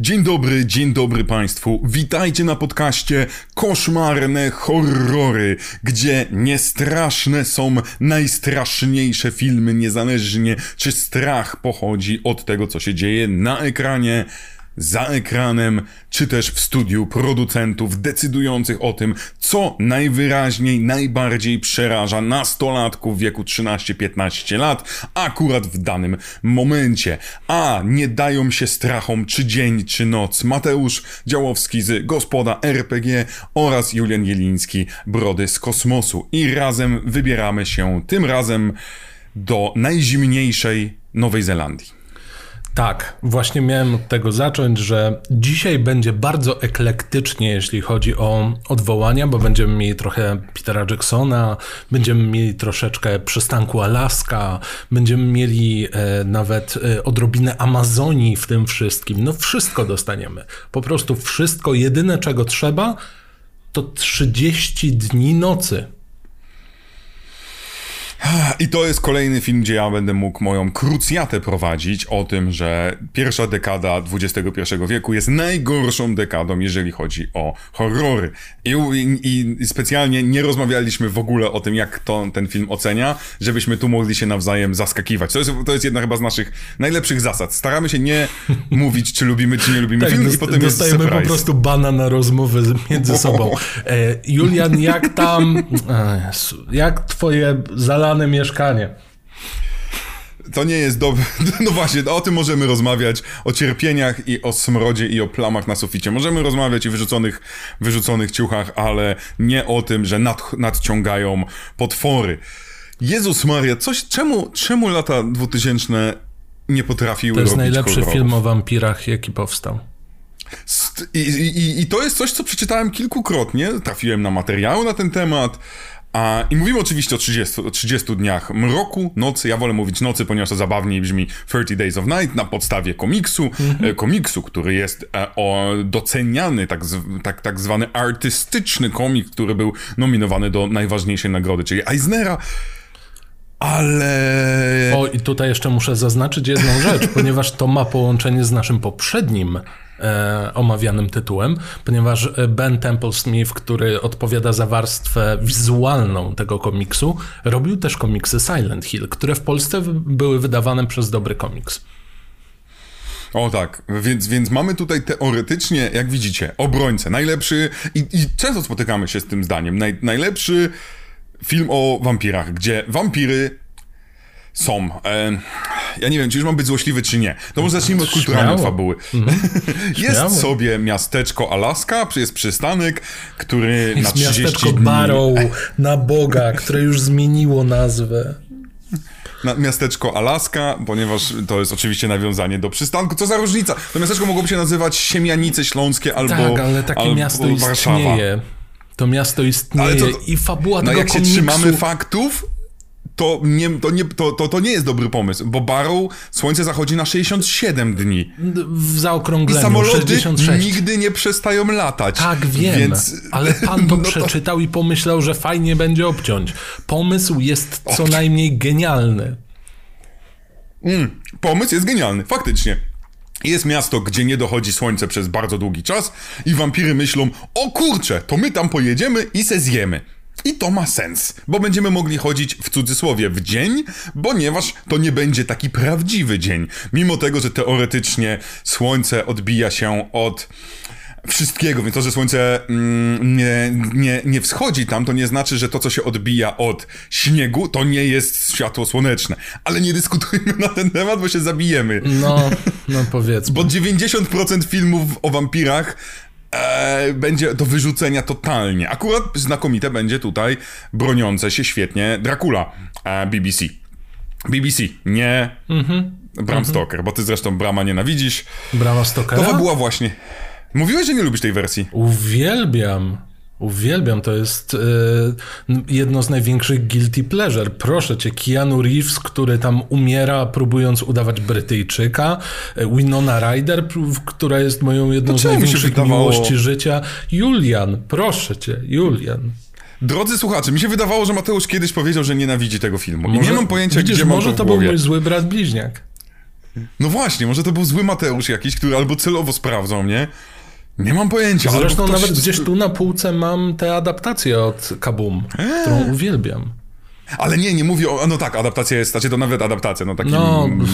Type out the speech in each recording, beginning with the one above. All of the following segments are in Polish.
Dzień dobry, dzień dobry Państwu. Witajcie na podcaście Koszmarne Horrory, gdzie niestraszne są najstraszniejsze filmy, niezależnie czy strach pochodzi od tego, co się dzieje na ekranie za ekranem, czy też w studiu producentów decydujących o tym, co najwyraźniej, najbardziej przeraża nastolatków w wieku 13-15 lat, akurat w danym momencie. A nie dają się strachom czy dzień, czy noc. Mateusz Działowski z Gospoda RPG oraz Julian Jeliński, Brody z Kosmosu. I razem wybieramy się tym razem do najzimniejszej Nowej Zelandii. Tak, właśnie miałem od tego zacząć, że dzisiaj będzie bardzo eklektycznie, jeśli chodzi o odwołania, bo będziemy mieli trochę Petera Jacksona, będziemy mieli troszeczkę przystanku Alaska, będziemy mieli e, nawet e, odrobinę Amazonii w tym wszystkim. No wszystko dostaniemy. Po prostu wszystko. Jedyne czego trzeba to 30 dni nocy. I to jest kolejny film, gdzie ja będę mógł moją krucjatę prowadzić o tym, że pierwsza dekada XXI wieku jest najgorszą dekadą, jeżeli chodzi o horrory. I, i, I, specjalnie nie rozmawialiśmy w ogóle o tym, jak to, ten film ocenia, żebyśmy tu mogli się nawzajem zaskakiwać. To jest, to jest jedna chyba z naszych najlepszych zasad. Staramy się nie mówić, czy lubimy, czy nie lubimy tak, film, i potem dostajemy po prostu bana na rozmowy między sobą. E, Julian, jak tam, e, jak twoje zalane mieszkanie. To nie jest dobre. No właśnie, o tym możemy rozmawiać. O cierpieniach i o smrodzie i o plamach na suficie. Możemy rozmawiać i wyrzuconych, wyrzuconych ciuchach, ale nie o tym, że nad, nadciągają potwory. Jezus Maria, coś, czemu, czemu lata 2000 nie potrafiły To jest najlepszy film o wampirach, jaki powstał. I, i, I to jest coś, co przeczytałem kilkukrotnie. Trafiłem na materiały na ten temat. A, I mówimy oczywiście o 30, o 30 dniach mroku, nocy. Ja wolę mówić nocy, ponieważ to zabawniej brzmi 30 Days of Night na podstawie komiksu. Mhm. E, komiksu, który jest e, o, doceniany, tak, tak, tak zwany artystyczny komik, który był nominowany do najważniejszej nagrody, czyli Eisnera. Ale. O, i tutaj jeszcze muszę zaznaczyć jedną rzecz, ponieważ to ma połączenie z naszym poprzednim e, omawianym tytułem, ponieważ e, Ben Temple Smith, który odpowiada za warstwę wizualną tego komiksu, robił też komiksy Silent Hill, które w Polsce były wydawane przez Dobry Komiks. O tak, więc, więc mamy tutaj teoretycznie, jak widzicie, obrońcę, najlepszy, i, i często spotykamy się z tym zdaniem, naj, najlepszy film o wampirach, gdzie wampiry są. E, ja nie wiem, czy już mam być złośliwy, czy nie. To może zacznijmy od kulturalnej fabuły. Mhm. jest sobie miasteczko Alaska, jest przystanek, który jest na 30 miasteczko dni... Barrow na Boga, które już zmieniło nazwę. Na miasteczko Alaska, ponieważ to jest oczywiście nawiązanie do przystanku. Co za różnica? To miasteczko mogłoby się nazywać Siemianice Śląskie albo Tak, ale takie albo miasto Warszawa. istnieje. To miasto istnieje to, i fabuła no tego jak komiksu... się trzymamy faktów, to nie, to, nie, to, to, to nie jest dobry pomysł, bo Barrow słońce zachodzi na 67 dni. W zaokrągleniu I samoloty 66. nigdy nie przestają latać. Tak, wiem, więc... ale pan to no przeczytał to... i pomyślał, że fajnie będzie obciąć. Pomysł jest co najmniej genialny. Mm, pomysł jest genialny, faktycznie. Jest miasto, gdzie nie dochodzi słońce przez bardzo długi czas i wampiry myślą, o kurczę, to my tam pojedziemy i se zjemy. I to ma sens, bo będziemy mogli chodzić w cudzysłowie w dzień, ponieważ to nie będzie taki prawdziwy dzień. Mimo tego, że teoretycznie słońce odbija się od wszystkiego, więc to, że słońce mm, nie, nie, nie wschodzi tam, to nie znaczy, że to, co się odbija od śniegu, to nie jest światło słoneczne. Ale nie dyskutujmy na ten temat, bo się zabijemy. No, no powiedzmy. Bo 90% filmów o wampirach e, będzie do wyrzucenia totalnie. Akurat znakomite będzie tutaj broniące się świetnie Dracula e, BBC. BBC, nie mhm. Bram mhm. Stoker, bo ty zresztą Brama nienawidzisz. Brama Stokera? To była właśnie... Mówiłeś, że nie lubisz tej wersji. Uwielbiam. Uwielbiam, to jest y, jedno z największych guilty pleasure. Proszę cię, Keanu Reeves, który tam umiera próbując udawać Brytyjczyka, e, Winona Ryder, która jest moją jedną z największych miłości życia. Julian, proszę cię, Julian. Drodzy słuchacze, mi się wydawało, że Mateusz kiedyś powiedział, że nienawidzi tego filmu. I nie mam pojęcia, widzisz, gdzie może mam to, to był mój zły brat bliźniak. No właśnie, może to był zły Mateusz jakiś, który albo celowo sprawdzał mnie. Nie mam pojęcia. Zresztą ktoś... nawet gdzieś tu na półce mam tę adaptację od Kabum, którą uwielbiam. Ale nie, nie mówię o... No tak, adaptacja jest, znaczy to nawet adaptacja, no taki... No, mm,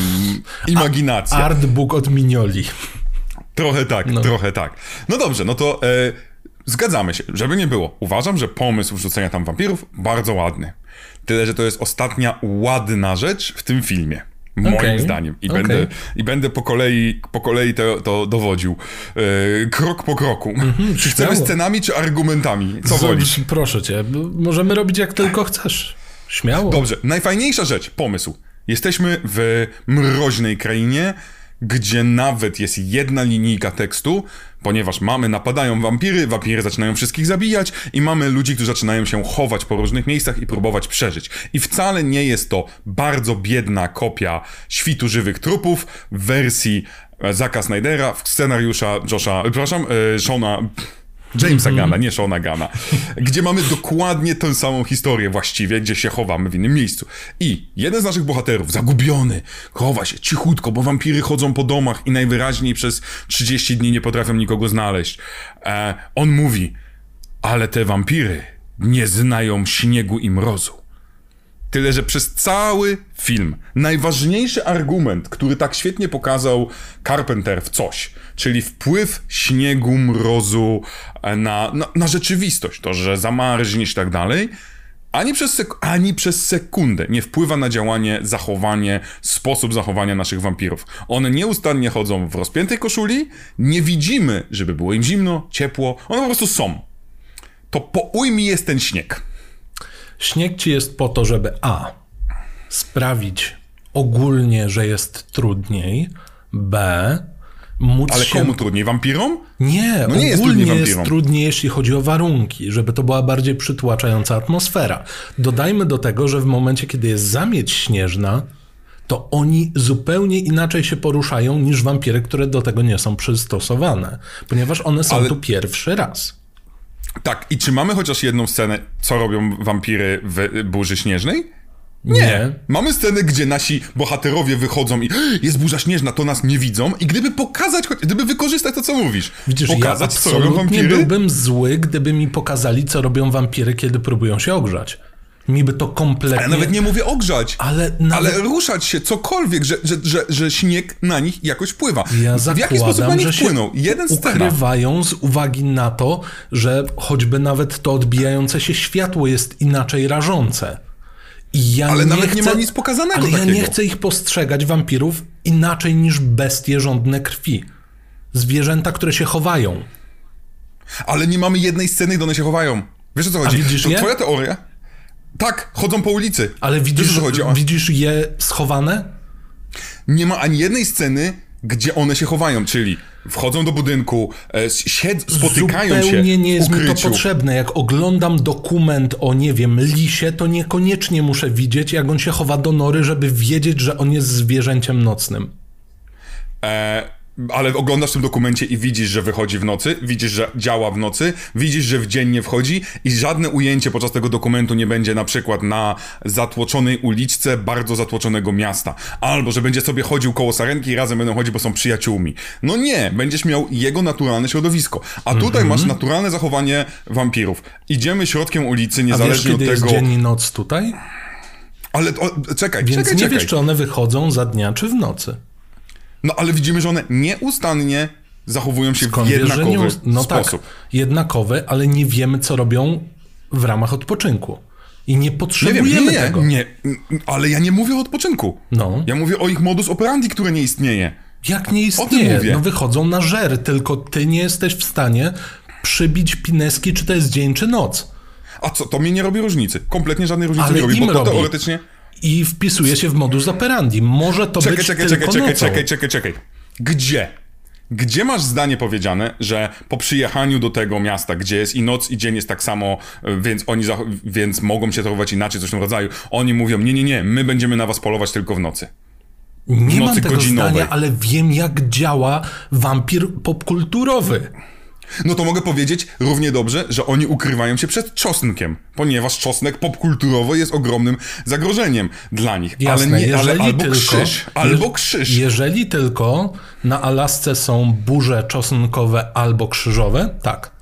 imaginacja. Artbook od Minioli. Trochę tak, trochę tak. No dobrze, no to e, zgadzamy się, żeby nie było. Uważam, że pomysł wrzucenia tam wampirów bardzo ładny. Tyle, że to jest ostatnia ładna rzecz w tym filmie. Moim Okej, zdaniem. I, okej. będę, I będę po kolei, po kolei to, to dowodził. E, krok po kroku. czy chcemy scenami, czy argumentami? Co wolisz? Proszę cię, możemy robić jak tylko chcesz. Śmiało. Dobrze, najfajniejsza rzecz, pomysł. Jesteśmy w mroźnej krainie, gdzie nawet jest jedna linijka tekstu, ponieważ mamy napadają wampiry, wampiry zaczynają wszystkich zabijać i mamy ludzi, którzy zaczynają się chować po różnych miejscach i próbować przeżyć. I wcale nie jest to bardzo biedna kopia świtu żywych trupów w wersji e, Zaka Snydera, w scenariusza Josha, przepraszam, e, Shona... Jamesa Gana, nie Shona Gana, gdzie mamy dokładnie tę samą historię właściwie, gdzie się chowamy w innym miejscu. I jeden z naszych bohaterów, zagubiony, chowa się cichutko, bo wampiry chodzą po domach i najwyraźniej przez 30 dni nie potrafią nikogo znaleźć. E, on mówi, ale te wampiry nie znają śniegu i mrozu. Tyle, że przez cały film najważniejszy argument, który tak świetnie pokazał Carpenter w coś, czyli wpływ śniegu, mrozu e, na, na, na rzeczywistość, to, że zamarzniesz i tak dalej, ani przez, ani przez sekundę nie wpływa na działanie, zachowanie, sposób zachowania naszych wampirów. One nieustannie chodzą w rozpiętej koszuli, nie widzimy, żeby było im zimno, ciepło, one po prostu są. To po ujmi jest ten śnieg. Śnieg ci jest po to, żeby A. sprawić ogólnie, że jest trudniej, B. móc Ale się... komu trudniej? Wampirom? Nie, No nie jest ogólnie trudniej jest trudniej, jeśli chodzi o warunki, żeby to była bardziej przytłaczająca atmosfera. Dodajmy do tego, że w momencie, kiedy jest zamieć śnieżna, to oni zupełnie inaczej się poruszają niż wampiry, które do tego nie są przystosowane, ponieważ one są Ale- tu pierwszy raz. Tak, i czy mamy chociaż jedną scenę, co robią wampiry w burzy śnieżnej? Nie. Mamy scenę, gdzie nasi bohaterowie wychodzą i jest burza śnieżna, to nas nie widzą i gdyby pokazać, gdyby wykorzystać to, co mówisz, Widzisz, pokazać, ja co robią wampiry, byłbym zły, gdyby mi pokazali, co robią wampiry, kiedy próbują się ogrzać. Mi by to kompletnie... ja nawet nie mówię ogrzać, Ale nawet... ale ruszać się, cokolwiek, że, że, że, że śnieg na nich jakoś wpływa. Ja w jaki sposób na zakładam, nich wpłynął? Jeden scena. ukrywają z uwagi na to, że choćby nawet to odbijające się światło jest inaczej rażące. Ja Ale nie nawet chcę, nie ma nic pokazanego Ale ja takiego. nie chcę ich postrzegać, wampirów, inaczej niż bestie żądne krwi. Zwierzęta, które się chowają. Ale nie mamy jednej sceny, gdy one się chowają. Wiesz o co chodzi? widzisz to je? twoja teoria? Tak, chodzą po ulicy. Ale Wiesz widzisz? O- widzisz je schowane? nie ma ani jednej sceny, gdzie one się chowają, czyli wchodzą do budynku, e, sied, spotykają się Zupełnie nie jest mi to potrzebne. Jak oglądam dokument o, nie wiem, lisie, to niekoniecznie muszę widzieć, jak on się chowa do nory, żeby wiedzieć, że on jest zwierzęciem nocnym. E, ale oglądasz w tym dokumencie i widzisz, że wychodzi w nocy, widzisz, że działa w nocy, widzisz, że w dzień nie wchodzi i żadne ujęcie podczas tego dokumentu nie będzie na przykład na zatłoczonej uliczce bardzo zatłoczonego miasta. Albo, że będzie sobie chodził koło sarenki i razem będą chodzić, bo są przyjaciółmi. No nie, będziesz miał jego naturalne środowisko. A tutaj Mhm. masz naturalne zachowanie wampirów. Idziemy środkiem ulicy, A wiesz, niezależnie kiedy od jest tego... dzień i noc tutaj? Ale o, czekaj, Więc czekaj, nie czekaj. wiesz, czy one wychodzą za dnia, czy w nocy. No ale widzimy, że one nieustannie zachowują się Skąd w wiesz, jednakowy nie... No sposób. tak, jednakowe, ale nie wiemy, co robią w ramach odpoczynku. I nie Nie wiem, potrzebujemy nie, nie, tego. nie, ale ja nie mówię o odpoczynku. No. Ja mówię o ich modus operandi, który nie istnieje. Jak nie istnieje? No wychodzą na żer, tylko ty nie jesteś w stanie przybić pineski, czy to jest dzień, czy noc. A co, to mnie nie robi różnicy. Kompletnie żadnej różnicy Ale nie robi, im bo to robi. teoretycznie... I wpisuje się w modus operandi. Może to Czekaj, być czekaj, tylko czekaj, czekaj, nocą. czekaj, czekaj, czekaj. Gdzie? Gdzie masz zdanie powiedziane, że po przyjechaniu do tego miasta, gdzie jest i noc, i dzień jest tak samo, więc oni więc mogą się zachowywać inaczej, coś w tym rodzaju. Oni mówią, nie, nie, nie, my będziemy na was polować tylko w nocy. Nie mam nocy tego godzinowej. zdania, ale wiem, jak działa wampir popkulturowy. No to mogę powiedzieć równie dobrze, że oni ukrywają się przed czosnkiem, ponieważ czosnek popkulturowo jest ogromnym zagrożeniem dla nich. Jasne, ale nie, ale albo tylko, krzyż, albo krzyż. Jeżeli tylko na Alasce są burze czosnkowe albo krzyżowe, tak.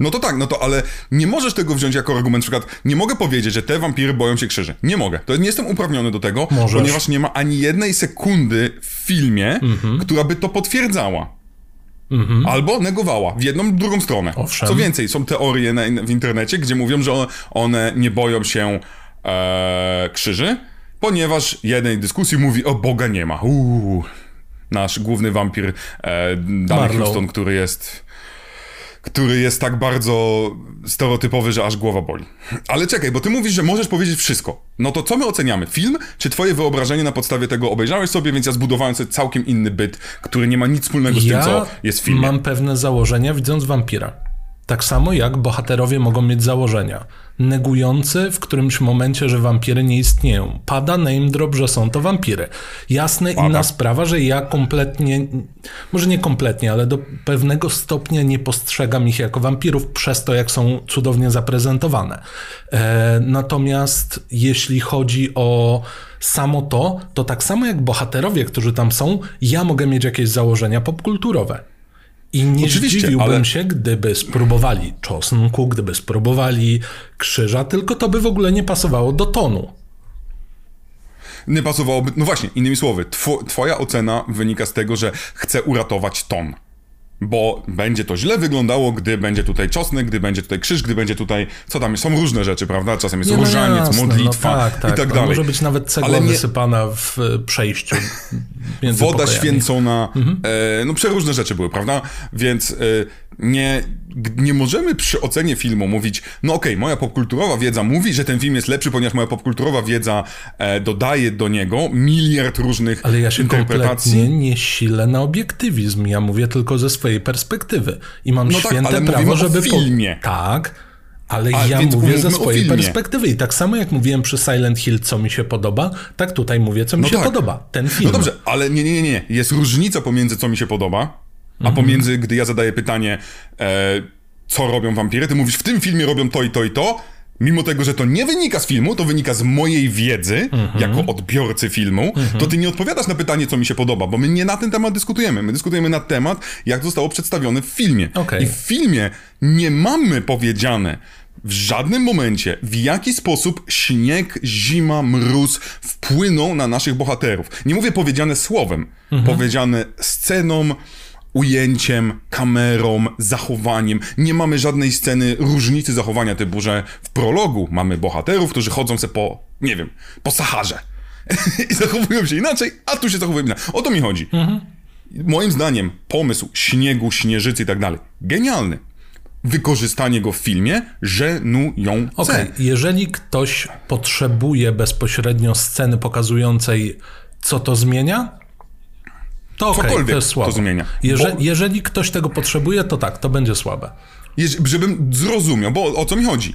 No to tak, no to ale nie możesz tego wziąć jako argument. Na przykład nie mogę powiedzieć, że te wampiry boją się krzyży. Nie mogę. To nie jestem uprawniony do tego, Możesz. ponieważ nie ma ani jednej sekundy w filmie, Mhm. która by to potwierdzała. Albo negowała w jedną, drugą stronę. Owszem. Co więcej, są teorie na, w internecie, gdzie mówią, że one, one nie boją się e, krzyży, ponieważ jednej dyskusji mówi, o Boga nie ma. Uuu. Nasz główny wampir e, Danny. Houston, który jest który jest tak bardzo stereotypowy, że aż głowa boli. Ale czekaj, bo ty mówisz, że możesz powiedzieć wszystko. No to co my oceniamy? Film, czy twoje wyobrażenie na podstawie tego obejrzałeś sobie, więc ja zbudowałem sobie całkiem inny byt, który nie ma nic wspólnego z ja tym, co jest w filmie. mam pewne założenia widząc wampira. Tak samo jak bohaterowie mogą mieć założenia. Negujący w którymś momencie, że wampiry nie istnieją. Pada name drop, że są to wampiry. Jasne, inna sprawa, że ja kompletnie, może nie kompletnie, ale do pewnego stopnia nie postrzegam ich jako wampirów przez to, jak są cudownie zaprezentowane. E, natomiast jeśli chodzi o samo to, to tak samo jak bohaterowie, którzy tam są, ja mogę mieć jakieś założenia popkulturowe. I nie Oczywiście, zdziwiłbym ale- się, gdyby spróbowali czosnku, gdyby spróbowali krzyża, tylko to by w ogóle nie pasowało do tonu. Nie pasowałoby... No właśnie, innymi słowy, two, twoja ocena wynika z tego, że chce uratować ton. Bo będzie to źle wyglądało, gdy będzie tutaj czosnek, gdy będzie tutaj krzyż, gdy będzie tutaj... Co tam jest? Są różne rzeczy, prawda? Czasem jest Nie, no różaniec, jasne, modlitwa no tak, tak, i tak no, dalej. Może być nawet cegła Ale nie- wysypana w e, przejściu Woda pokojami. święcona, Mhm. e, no przeróżne rzeczy były, prawda? Więc e, nie, nie możemy przy ocenie filmu mówić, no okej, moja popkulturowa wiedza mówi, że ten film jest lepszy, ponieważ moja popkulturowa wiedza e, dodaje do niego miliard różnych Ale ja się interpretacji. kompletnie nie silę na obiektywizm. Ja mówię tylko ze swojej perspektywy. I mam No tak, święte ale prawo, żeby... filmie. Tak, ale A, ja mówię ze swojej perspektywy. I tak samo jak mówiłem przy Silent Hill, co mi się podoba, tak tutaj mówię, co mi No się tak. podoba. Ten film. No dobrze, ale nie, nie, nie. Jest różnica pomiędzy co mi się podoba, a Mhm. pomiędzy, gdy ja zadaję pytanie, e, co robią wampiry, ty mówisz, w tym filmie robią to i to i to, mimo tego, że to nie wynika z filmu, to wynika z mojej wiedzy, Mhm. jako odbiorcy filmu, to ty nie odpowiadasz na pytanie, co mi się podoba, bo my nie na ten temat dyskutujemy. My dyskutujemy na temat, jak zostało przedstawione w filmie. Okej. I w filmie nie mamy powiedziane w żadnym momencie, w jaki sposób śnieg, zima, mróz wpłyną na naszych bohaterów. Nie mówię powiedziane słowem, powiedziane sceną, ujęciem, kamerą, zachowaniem. Nie mamy żadnej sceny różnicy zachowania, typu, że w prologu mamy bohaterów, którzy chodzą se po, nie wiem, po Saharze. I zachowują się inaczej, a tu się zachowują inaczej. O to mi chodzi. Moim zdaniem pomysł śniegu, śnieżycy i tak dalej, genialny. Wykorzystanie go w filmie żenujące. Okej, jeżeli ktoś potrzebuje bezpośrednio sceny pokazującej, co to zmienia, to okej, Cokolwiek to jest zmienia. Jeże, Bo- Jeżeli ktoś tego potrzebuje, to tak, to będzie słabe. Jeż- żebym zrozumiał, bo o co mi chodzi?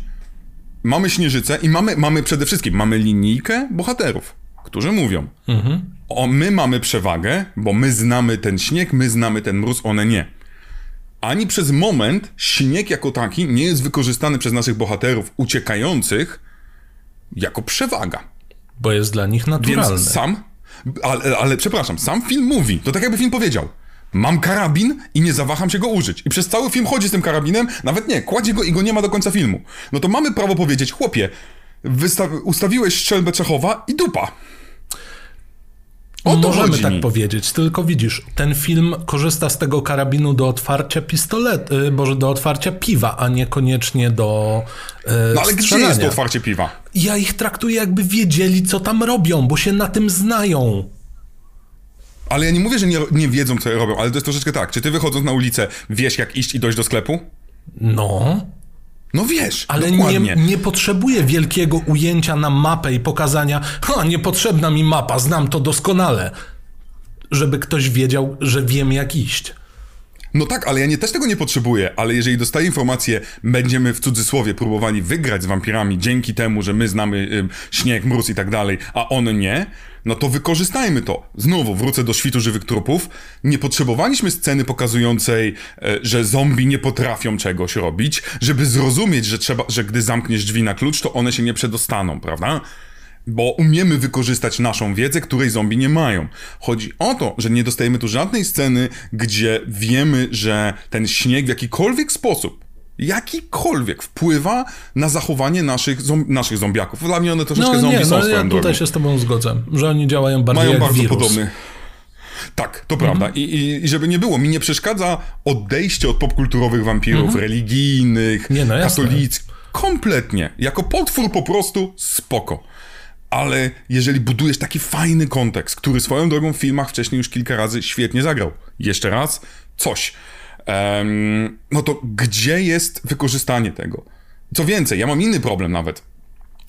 Mamy śnieżycę i mamy, mamy przede wszystkim mamy linijkę bohaterów, którzy mówią. O, my mamy przewagę, bo my znamy ten śnieg, my znamy ten mróz, one nie. Ani przez moment śnieg jako taki nie jest wykorzystany przez naszych bohaterów uciekających jako przewaga. Bo jest dla nich naturalny. Więc sam, ale, ale przepraszam, sam film mówi, to tak jakby film powiedział. Mam karabin i nie zawaham się go użyć. I przez cały film chodzi z tym karabinem, nawet nie, kładzie go i go nie ma do końca filmu. No to mamy prawo powiedzieć, chłopie, ustawiłeś strzelbę Czechowa i dupa. O to Możemy tak mi. powiedzieć, tylko widzisz, ten film korzysta z tego karabinu do otwarcia pistoletu, y, może do otwarcia piwa, a niekoniecznie do y, No ale gdzie jest to otwarcie piwa? Ja ich traktuję jakby wiedzieli, co tam robią, bo się na tym znają. Ale ja nie mówię, że nie, nie wiedzą, co robią, ale to jest troszeczkę tak. Czy ty wychodząc na ulicę wiesz, jak iść i dojść do sklepu? No, No wiesz, ale dokładnie. nie, nie potrzebuję wielkiego ujęcia na mapę i pokazania, ha, niepotrzebna mi mapa, znam to doskonale, żeby ktoś wiedział, że wiem jak iść. No tak, ale ja nie, też tego nie potrzebuję, ale jeżeli dostaję informację, będziemy w cudzysłowie próbowali wygrać z wampirami dzięki temu, że my znamy y, śnieg, mróz i tak dalej, a one nie, no to wykorzystajmy to. Znowu wrócę do świtu żywych trupów. Nie potrzebowaliśmy sceny pokazującej, e, że zombie nie potrafią czegoś robić, żeby zrozumieć, że trzeba, że gdy zamkniesz drzwi na klucz, to one się nie przedostaną, prawda? Bo umiemy wykorzystać naszą wiedzę, której zombie nie mają. Chodzi o to, że nie dostajemy tu żadnej sceny, gdzie wiemy, że ten śnieg w jakikolwiek sposób jakikolwiek wpływa na zachowanie naszych, zom naszych zombiaków. Dla mnie one troszeczkę no, zombie nie, są no, ja tutaj drogą. się z tobą zgodzę, że oni działają bardziej Mają jak bardzo wirus. podobny. Tak, to prawda. I, i, I żeby nie było, mi nie przeszkadza odejście od popkulturowych wampirów, religijnych, Nie, no katolickich. Kompletnie. Jako potwór po prostu spoko. Ale jeżeli budujesz taki fajny kontekst, który swoją drogą w filmach wcześniej już kilka razy świetnie zagrał, jeszcze raz coś, em, no to gdzie jest wykorzystanie tego? Co więcej, ja mam inny problem nawet.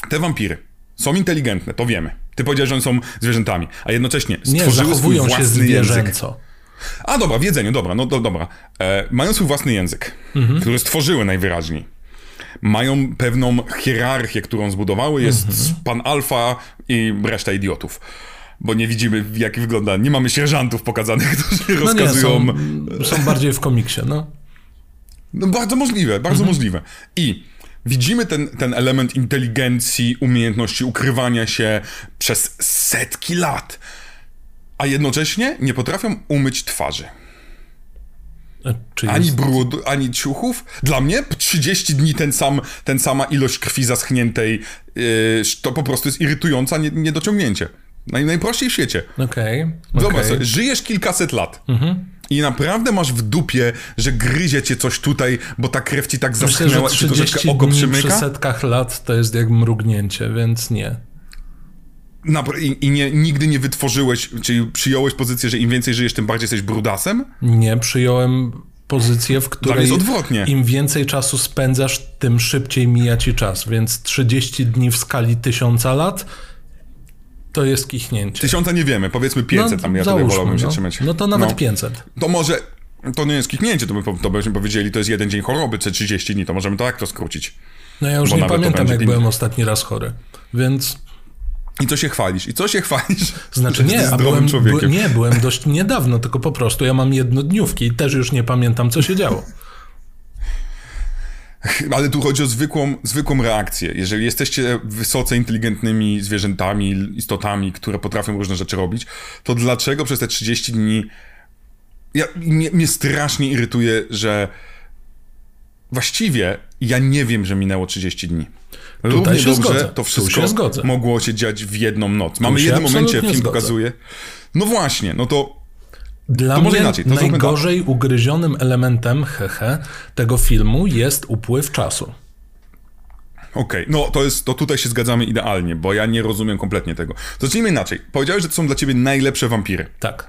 Te wampiry są inteligentne, to wiemy. Ty powiedziałeś, że one są zwierzętami, a jednocześnie Nie, stworzyły swój zachowują się własny język. zwierzęco. A dobra, w jedzeniu, dobra, no do, dobra. E, mają swój własny język, Mhm. który stworzyły najwyraźniej. Mają pewną hierarchię, którą zbudowały. Jest Mhm. pan alfa i reszta idiotów. Bo nie widzimy, jak wygląda. Nie mamy sierżantów pokazanych, którzy No nie, rozkazują. są, są bardziej w komiksie, no. No bardzo możliwe, bardzo Mhm. możliwe. I widzimy ten, ten element inteligencji, umiejętności ukrywania się przez setki lat, a jednocześnie nie potrafią umyć twarzy. Czy Ani jest... brud, ani ciuchów. Dla mnie 30 dni ten sam, ten sama ilość krwi zaschniętej, yy, to po prostu jest irytująca nie, niedociągnięcie. Naj, najprościej w świecie. Okej, Zobacz okej. sobie, żyjesz kilkaset lat. I naprawdę masz w dupie, że gryzie cię coś tutaj, bo ta krew ci tak Myślę, że zaschnęła i ci 30 troszeczkę oko dni przy przymyka. setkach lat to jest jak mrugnięcie, więc nie. I, i nie, nigdy nie wytworzyłeś, czyli przyjąłeś pozycję, że im więcej żyjesz, tym bardziej jesteś brudasem? Nie, przyjąłem pozycję, w której jest odwrotnie. im więcej czasu spędzasz, tym szybciej mija ci czas, więc 30 dni w skali tysiąca lat to jest kichnięcie. Tysiąca nie wiemy, powiedzmy 500, tam ja tutaj załóżmy, wolałbym się no. trzymać. No to nawet No. 500. To może, to nie jest kiknięcie, to, by, to byśmy powiedzieli, to jest jeden dzień choroby, czy 30 dni, to możemy tak to skrócić. No ja już Bo nie to pamiętam, jak byłem ostatni raz chory, więc... I co się chwalisz? I co się chwalisz? Znaczy nie, a byłem, człowiekiem. by, nie, byłem dość niedawno, tylko po prostu ja mam jednodniówki i też już nie pamiętam, co się działo. Ale tu chodzi o zwykłą, zwykłą reakcję. Jeżeli jesteście wysoce inteligentnymi zwierzętami, istotami, które potrafią różne rzeczy robić, to dlaczego przez te 30 dni. Ja, mnie, mnie strasznie irytuje, że właściwie ja nie wiem, że minęło 30 dni. Równie się dobrze zgodzę. to wszystko się zgodzę. mogło się dziać w jedną noc. Mamy się jeden momencie, film zgodzę. pokazuje. No właśnie, no to Dla To mnie inaczej, to tak. najgorzej ugryzionym elementem, hehe, tego filmu jest upływ czasu. Okej, no to jest, to tutaj się zgadzamy idealnie, bo ja nie rozumiem kompletnie tego. Zacznijmy inaczej. Powiedziałeś, że to są dla ciebie najlepsze wampiry. Tak.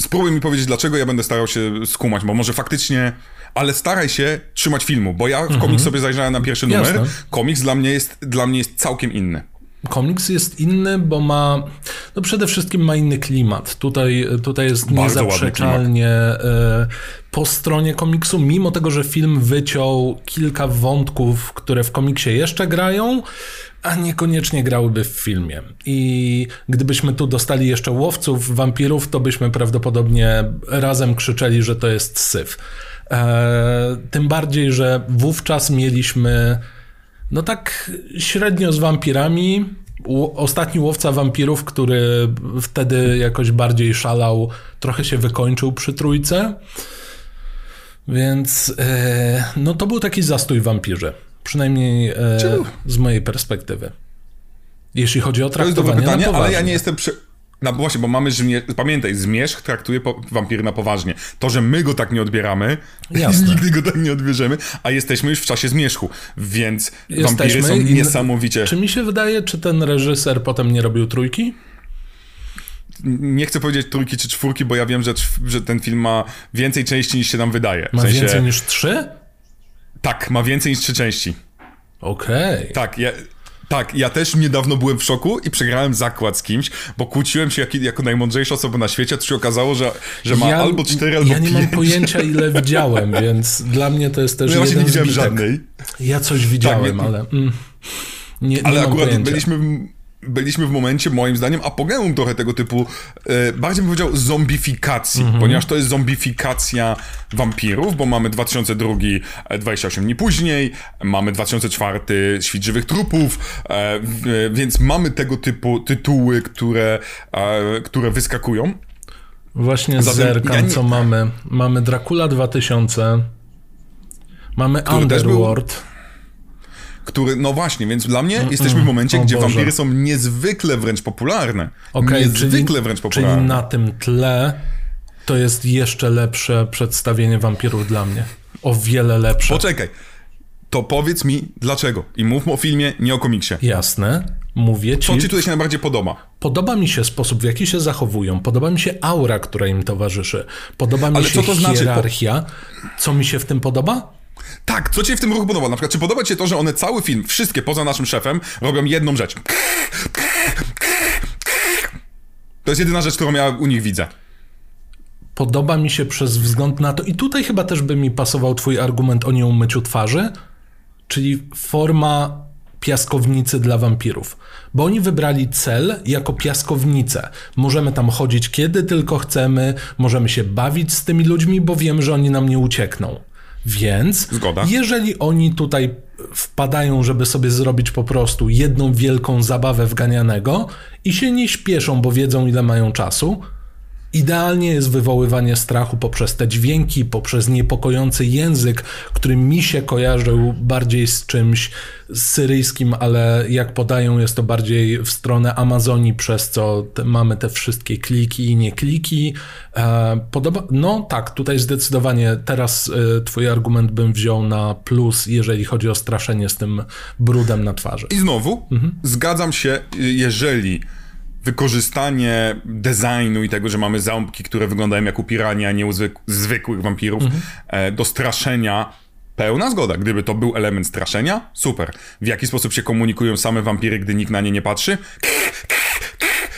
Spróbuj mi powiedzieć, dlaczego ja będę starał się skumać, bo może faktycznie, ale staraj się trzymać filmu, bo ja w komiks sobie zajrzałem na pierwszy numer. Jasne. Komiks dla mnie jest, dla mnie jest całkiem inny. Komiks jest inny, bo ma. No przede wszystkim ma inny klimat. Tutaj, tutaj jest Bardzo niezaprzeczalnie e, po stronie komiksu, mimo tego, że film wyciął kilka wątków, które w komiksie jeszcze grają, a niekoniecznie grałyby w filmie. I gdybyśmy tu dostali jeszcze łowców wampirów, to byśmy prawdopodobnie razem krzyczeli, że to jest syf. E, tym bardziej, że wówczas mieliśmy no tak średnio z wampirami. Ostatni łowca wampirów, który wtedy jakoś bardziej szalał, trochę się wykończył przy trójce. Więc e, no to był taki zastój wampirze. Przynajmniej e, z mojej perspektywy. Jeśli chodzi o To jest dobre traktowanie pytanie, ale ja nie jestem przy... No właśnie, bo mamy zmierzch... Pamiętaj, zmierzch traktuje po... wampiry na poważnie. To, że my go tak nie odbieramy, Jasne. nigdy go tak nie odbierzemy, a jesteśmy już w czasie zmierzchu, więc wampiry są i- niesamowicie... Czy mi się wydaje, czy ten reżyser potem nie robił trójki? Nie chcę powiedzieć trójki czy czwórki, bo ja wiem, że, że ten film ma więcej części niż się nam wydaje. W Ma sensie, więcej niż trzy? Tak, ma więcej niż trzy części. Okej. Tak, ja, Tak, ja też niedawno byłem w szoku i przegrałem zakład z kimś, bo kłóciłem się jak, jako najmądrzejsza osoba na świecie, to się okazało, że, że ma Ja- albo cztery, albo Ja nie pięć. mam pojęcia, ile widziałem, więc dla mnie to jest też No ja jeden nie widziałem zbitek. żadnej. Ja coś widziałem, Tak, nie- ale mm, nie, nie Ale akurat pojęcia. byliśmy, byliśmy w momencie, moim zdaniem, apogeum trochę tego typu, e, bardziej bym powiedział zombifikacji, Mhm. ponieważ to jest zombifikacja wampirów, bo mamy 2002, e, 28 dni później, mamy 2004, Świt żywych trupów, e, w, więc mamy tego typu tytuły, które, e, które wyskakują. Właśnie Zatem zerkam, ja nie- co mamy. Mamy Dracula 2000, mamy Który Underworld. Który, no właśnie, więc dla mnie jesteśmy w momencie, o gdzie Boże. wampiry są niezwykle wręcz popularne. Okej, niezwykle czyli, wręcz czyli popularne. na tym tle to jest jeszcze lepsze przedstawienie wampirów dla mnie. O wiele lepsze. Poczekaj. To powiedz mi dlaczego. I mówmy o filmie, nie o komiksie. Jasne, mówię ci. Co ci tutaj się najbardziej podoba? Podoba mi się sposób, w jaki się zachowują, podoba mi się aura, która im towarzyszy, podoba mi Ale się co to znaczy? hierarchia. Co mi się w tym podoba? Tak, co ci się w tym ruchu podoba? Na przykład, czy podoba ci się to, że one cały film, wszystkie poza naszym szefem, robią jedną rzecz? To jest jedyna rzecz, którą ja u nich widzę. Podoba mi się przez wzgląd na to, i tutaj chyba też by mi pasował Twój argument o nieumyciu twarzy, czyli forma piaskownicy dla wampirów. Bo oni wybrali cel jako piaskownicę. Możemy tam chodzić kiedy tylko chcemy, możemy się bawić z tymi ludźmi, bo wiemy, że oni nam nie uciekną. Więc Zgoda. jeżeli oni tutaj wpadają, żeby sobie zrobić po prostu jedną wielką zabawę wganianego i się nie śpieszą, bo wiedzą ile mają czasu, Idealnie jest wywoływanie strachu poprzez te dźwięki, poprzez niepokojący język, który mi się kojarzył bardziej z czymś syryjskim, ale jak podają, jest to bardziej w stronę Amazonii, przez co te, mamy te wszystkie kliki i nie kliki. E, podoba, no tak, tutaj zdecydowanie teraz e, twój argument bym wziął na plus, jeżeli chodzi o straszenie z tym brudem na twarzy. I znowu, zgadzam się, jeżeli wykorzystanie designu i tego, że mamy ząbki, które wyglądają jak u pirania, a nie u zwyk- zwykłych wampirów, e, do straszenia, pełna zgoda. Gdyby to był element straszenia, super. W jaki sposób się komunikują same wampiry, gdy nikt na nie nie patrzy?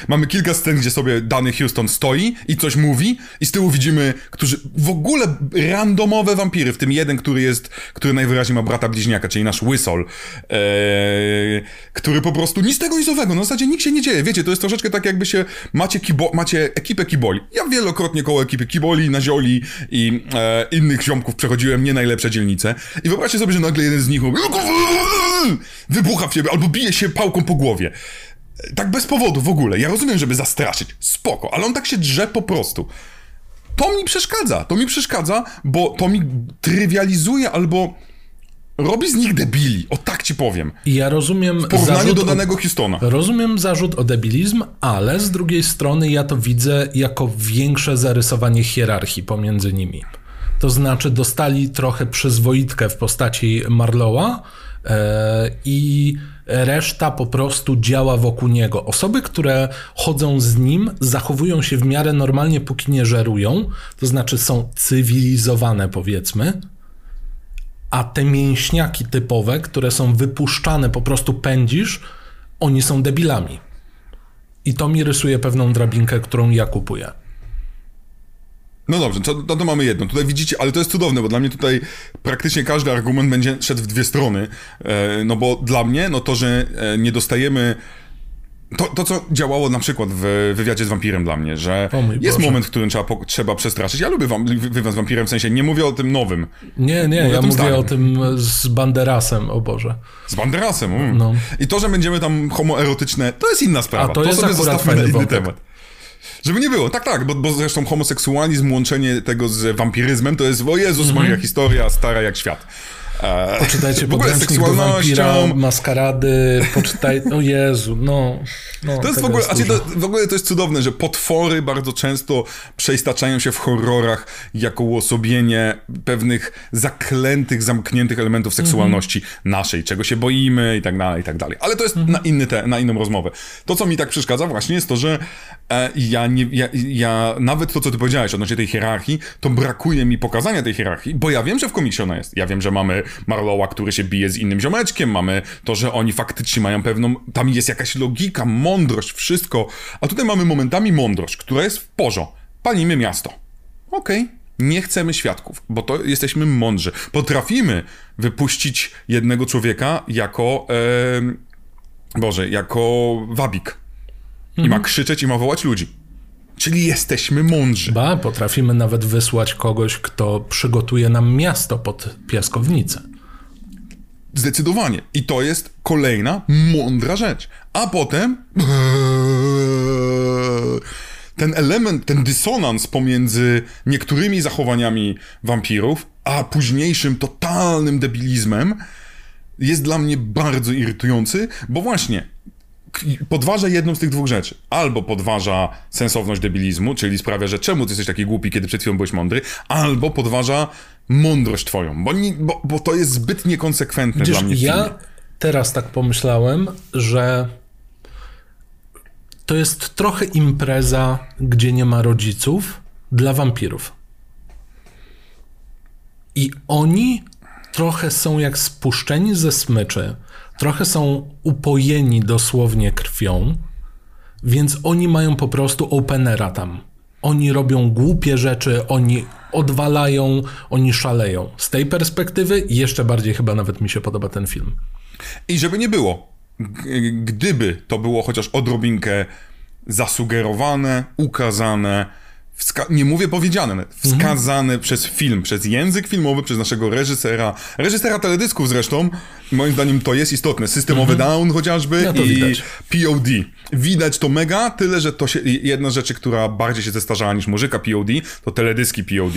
Mamy kilka scen, gdzie sobie dany Houston stoi i coś mówi i z tyłu widzimy, którzy w ogóle randomowe wampiry, w tym jeden, który jest, który najwyraźniej ma brata bliźniaka, czyli nasz Whistle, eee, który po prostu nic tego nic owego, na zasadzie nikt się nie dzieje. Wiecie, to jest troszeczkę tak jakby się, macie, kibo, macie ekipę kiboli. Ja wielokrotnie koło ekipy kiboli, nazioli i e, innych ziomków przechodziłem nie najlepsze dzielnice i wyobraźcie sobie, że nagle jeden z nich wybucha w ciebie albo bije się pałką po głowie. Tak bez powodu w ogóle. Ja rozumiem, żeby zastraszyć. Spoko, ale on tak się drze po prostu. To mi przeszkadza. To mi przeszkadza, bo to mi trywializuje albo robi z nich debili. O tak ci powiem. Ja rozumiem W porównaniu do o- danego Houstona. Rozumiem zarzut o debilizm, ale z drugiej strony ja to widzę jako większe zarysowanie hierarchii pomiędzy nimi. To znaczy dostali trochę przyzwoitkę w postaci Marlowa e, i reszta po prostu działa wokół niego. Osoby, które chodzą z nim, zachowują się w miarę normalnie, póki nie żerują, to znaczy są cywilizowane, powiedzmy, a te mięśniaki typowe, które są wypuszczane, po prostu pędzisz, oni są debilami. I to mi rysuje pewną drabinkę, którą ja kupuję. No dobrze, to, to, to mamy jedno. Tutaj widzicie, ale to jest cudowne, bo dla mnie tutaj praktycznie każdy argument będzie szedł w dwie strony. E, no bo dla mnie, no to, że e, nie dostajemy. To, to, co działało na przykład w wywiadzie z wampirem dla mnie, że jest Boże. moment, w którym trzeba, po- trzeba przestraszyć. Ja lubię wam, wywiad z wampirem, w sensie nie mówię o tym nowym. Nie, nie, Mówię ja mówię starym. o tym z Banderasem, o Boże. Z Banderasem. Mm. No. I to, że będziemy tam homoerotyczne, to jest inna sprawa. A to jest sobie zostawmy na inny wątek. temat. Żeby nie było, tak, tak, bo, bo zresztą homoseksualizm, łączenie tego z wampiryzmem, to jest, o Jezus Mhm. Maria, historia stara jak świat. E, Poczytajcie podręcznik do wampira, maskarady, poczytaj... O Jezu, no. no To jest w ogóle, a to, w ogóle to jest cudowne, że potwory bardzo często przeistaczają się w horrorach jako uosobienie pewnych zaklętych, zamkniętych elementów seksualności naszej, czego się boimy i tak dalej, i tak dalej. Ale to jest na, inny te, na inną rozmowę. To, co mi tak przeszkadza właśnie jest to, że e, ja, nie, ja, ja nawet to, co ty powiedziałeś odnośnie tej hierarchii, to brakuje mi pokazania tej hierarchii, bo ja wiem, że w komiksie ona jest. Ja wiem, że mamy Marlowa, który się bije z innym ziomeczkiem, mamy to, że oni faktycznie mają pewną, tam jest jakaś logika, mądrość, wszystko, a tutaj mamy momentami mądrość, która jest w porządku. Palimy miasto. Okej. Okay. Nie chcemy świadków, bo to jesteśmy mądrzy. Potrafimy wypuścić jednego człowieka jako, e, Boże, jako wabik. I ma krzyczeć i ma wołać ludzi. Czyli jesteśmy mądrzy. Ba, potrafimy nawet wysłać kogoś, kto przygotuje nam miasto pod piaskownicę. Zdecydowanie. I to jest kolejna mądra rzecz. A potem. Ten element, ten dysonans pomiędzy niektórymi zachowaniami wampirów, a późniejszym totalnym debilizmem jest dla mnie bardzo irytujący, bo właśnie podważa jedną z tych dwóch rzeczy. Albo podważa sensowność debilizmu, czyli sprawia, że czemu ty jesteś taki głupi, kiedy przed chwilą byłeś mądry, albo podważa mądrość twoją, bo, bo, bo to jest zbyt niekonsekwentne Widzisz, dla mnie. Ja teraz tak pomyślałem, że to jest trochę impreza, gdzie nie ma rodziców dla wampirów. I oni trochę są jak spuszczeni ze smyczy trochę są upojeni dosłownie krwią, więc oni mają po prostu openera tam. Oni robią głupie rzeczy, oni odwalają, oni szaleją. Z tej perspektywy jeszcze bardziej chyba nawet mi się podoba ten film. I żeby nie było, gdyby to było chociaż odrobinkę zasugerowane, ukazane, Wska- nie mówię powiedziane, wskazane mhm. przez film, przez język filmowy, przez naszego reżysera, reżysera teledysków zresztą, moim zdaniem to jest istotne, systemowy mhm. down chociażby no i widać. POD. Widać to mega, tyle, że to się, jedna z rzeczy, która bardziej się zestarzała niż muzyka POD, to teledyski POD.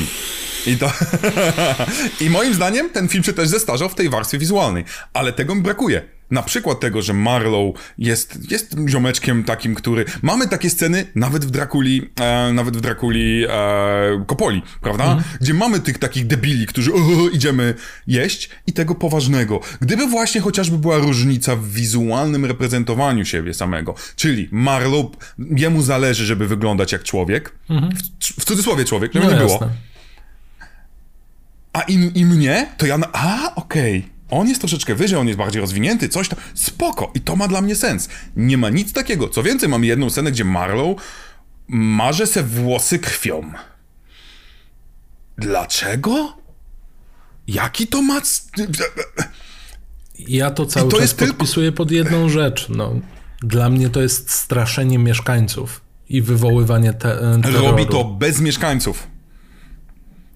I to, i moim zdaniem ten film się też zestarzał w tej warstwie wizualnej, ale tego mi brakuje na przykład tego, że Marlow jest, jest ziomeczkiem takim, który... Mamy takie sceny nawet w Drakuli, e, nawet w Drakuli e, Kopoli, prawda? Mm. Gdzie mamy tych takich debili, którzy idziemy jeść i tego poważnego. Gdyby właśnie chociażby była różnica w wizualnym reprezentowaniu siebie samego, czyli Marlow, jemu zależy, żeby wyglądać jak człowiek, -hmm. w, w, cudzysłowie człowiek, żeby no nie było. A i, i mnie, to ja na... A, okej. Okay on jest troszeczkę wyżej, on jest bardziej rozwinięty, coś tam. Spoko. I to ma dla mnie sens. Nie ma nic takiego. Co więcej, mamy jedną scenę, gdzie Marlow marze se włosy krwią. Dlaczego? Jaki to ma... Ja to cały to czas podpisuję tylko... pod jedną rzecz. No, dla mnie to jest straszenie mieszkańców i wywoływanie te, terroru. Robi to bez mieszkańców.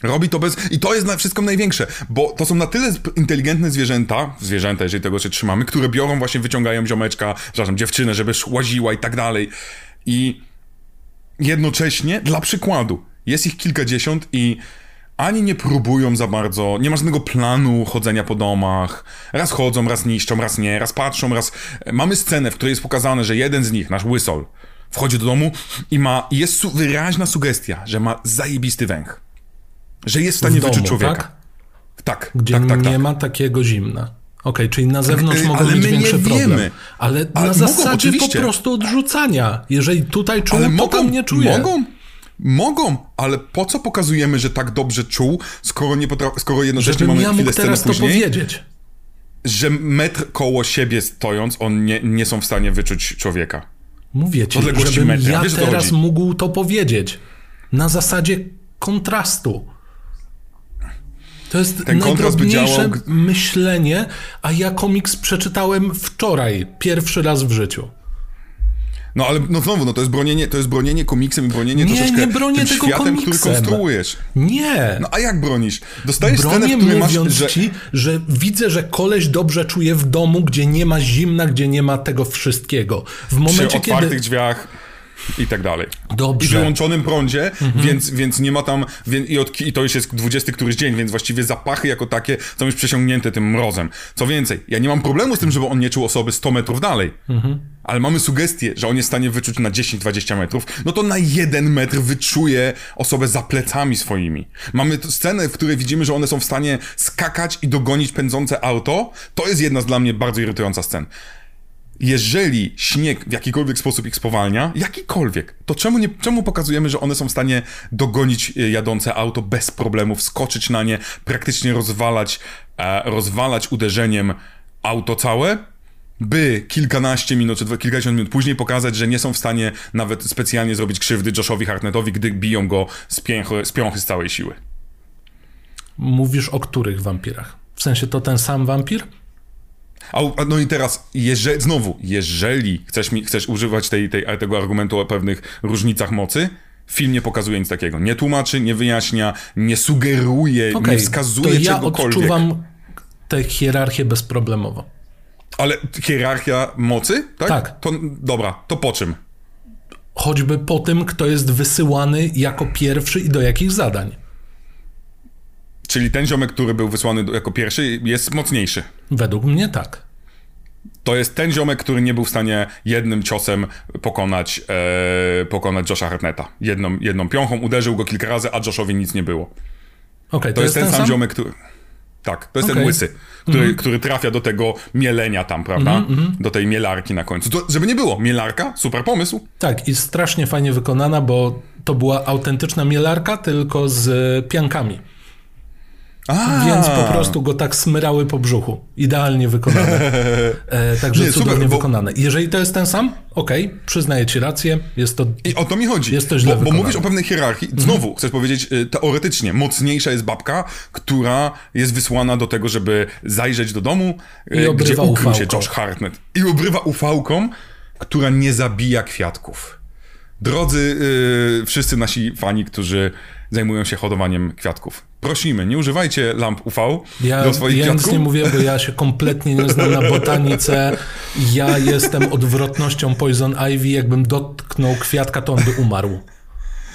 Robi to bez... I to jest na wszystko największe, bo to są na tyle inteligentne zwierzęta, zwierzęta, jeżeli tego się trzymamy, które biorą właśnie, wyciągają ziomeczka, przepraszam, dziewczynę, żeby łaziła i tak dalej. I jednocześnie, dla przykładu, jest ich kilkadziesiąt i ani nie próbują za bardzo, nie ma żadnego planu chodzenia po domach. Raz chodzą, raz niszczą, raz nie, raz patrzą, raz... Mamy scenę, w której jest pokazane, że jeden z nich, nasz Whistle, wchodzi do domu i ma, jest wyraźna sugestia, że ma zajebisty węch. Że jest w stanie w wyczuć człowieka. Tak? Tak, Gdzie tak, tak, nie tak. ma takiego zimna. Okej, okay, czyli na zewnątrz tak, mogą mieć większy problem. Ale, ale na zasadzie po prostu odrzucania. Jeżeli tutaj czują, ale mogą, to tam nie czuję. Mogą, Mogą, ale po co pokazujemy, że tak dobrze czuł, skoro, nie potra- skoro jednocześnie mamy ja chwilę sceny później, powiedzieć. że metr koło siebie stojąc, on nie, nie są w stanie wyczuć człowieka. Mówię ci, żebym metra. ja Wiesz, teraz mógł to powiedzieć. Na zasadzie kontrastu. To jest Ten najdrobniejsze myślenie, a ja komiks przeczytałem wczoraj, pierwszy raz w życiu. No ale no znowu, no to jest bronienie, to jest bronienie komiksem i bronienie nie, troszeczkę nie bronię tym tego światem, komiksem. który konstruujesz. Nie. No a jak bronisz? Dostajesz Bronię scenę, w której mówiąc masz... Że... ci, że widzę, że koleś dobrze czuje w domu, gdzie nie ma zimna, gdzie nie ma tego wszystkiego. W momencie, Przy otwartych kiedy... drzwiach i tak dalej. Dobrze. I wyłączonym prądzie, mhm. więc, więc nie ma tam, i, od, i to już jest 20 któryś dzień, więc właściwie zapachy jako takie są już przesiągnięte tym mrozem. Co więcej, ja nie mam problemu z tym, żeby on nie czuł osoby 100 metrów dalej, mhm. ale mamy sugestię, że on jest w stanie wyczuć na 10-20 metrów, no to na jeden metr wyczuje osobę za plecami swoimi. Mamy scenę, w której widzimy, że one są w stanie skakać i dogonić pędzące auto. To jest jedna z dla mnie bardzo irytująca scen jeżeli śnieg w jakikolwiek sposób ich spowalnia, jakikolwiek, to czemu, nie, czemu pokazujemy, że one są w stanie dogonić e, jadące auto bez problemów, skoczyć na nie, praktycznie rozwalać, e, rozwalać uderzeniem auto całe, by kilkanaście minut czy kilkadziesiąt minut później pokazać, że nie są w stanie nawet specjalnie zrobić krzywdy Joshowi Hartnetowi, gdy biją go z, pięchy, z piąchy z całej siły. Mówisz o których wampirach? W sensie to ten sam wampir? A, no i teraz, jeżeli, znowu, jeżeli chcesz, mi, chcesz używać tej, tej, tego argumentu o pewnych różnicach mocy, film nie pokazuje nic takiego. Nie tłumaczy, nie wyjaśnia, nie sugeruje, okay, nie wskazuje to ja czegokolwiek. odczuwam tę hierarchię bezproblemowo. Ale hierarchia mocy? Tak. tak. To, dobra, to po czym? Choćby po tym, kto jest wysyłany jako pierwszy i do jakich zadań. Czyli ten ziomek, który był wysłany jako pierwszy, jest mocniejszy. Według mnie tak. To jest ten ziomek, który nie był w stanie jednym ciosem pokonać, e, pokonać Josha Hartneta. Jedną, jedną piąchą uderzył go kilka razy, a Joshowi nic nie było. Okay, to, to jest, jest ten, ten sam ziomek, który... Tak, to jest okay. ten łysy, który, mm -hmm. który trafia do tego mielenia tam, prawda? Mm -hmm. Do tej mielarki na końcu. To, żeby nie było, mielarka, super pomysł. Tak, i strasznie fajnie wykonana, bo to była autentyczna mielarka, tylko z piankami. A. Więc po prostu go tak smyrały po brzuchu. Idealnie wykonane. E, także Nie, cudownie super, bo... wykonane. Jeżeli to jest ten sam, okej, okay, przyznaję ci rację, jest to I o to mi chodzi. Jest to źle bo, bo mówisz o pewnej hierarchii. Mhm. Znowu, mm. chcesz powiedzieć, y, teoretycznie, mocniejsza jest babka, która jest wysłana do tego, żeby zajrzeć do domu, I y, gdzie ukrył się Josh Hartnett. I obrywa ufałką, która nie zabija kwiatków. Drodzy yy, wszyscy nasi fani, którzy zajmują się hodowaniem kwiatków. Prosimy, nie używajcie lamp UV ja, do swoich ja kwiatków. Ja nic nie mówię, bo ja się kompletnie nie znam na botanice. Ja jestem odwrotnością Poison Ivy. Jakbym dotknął kwiatka, to on by umarł.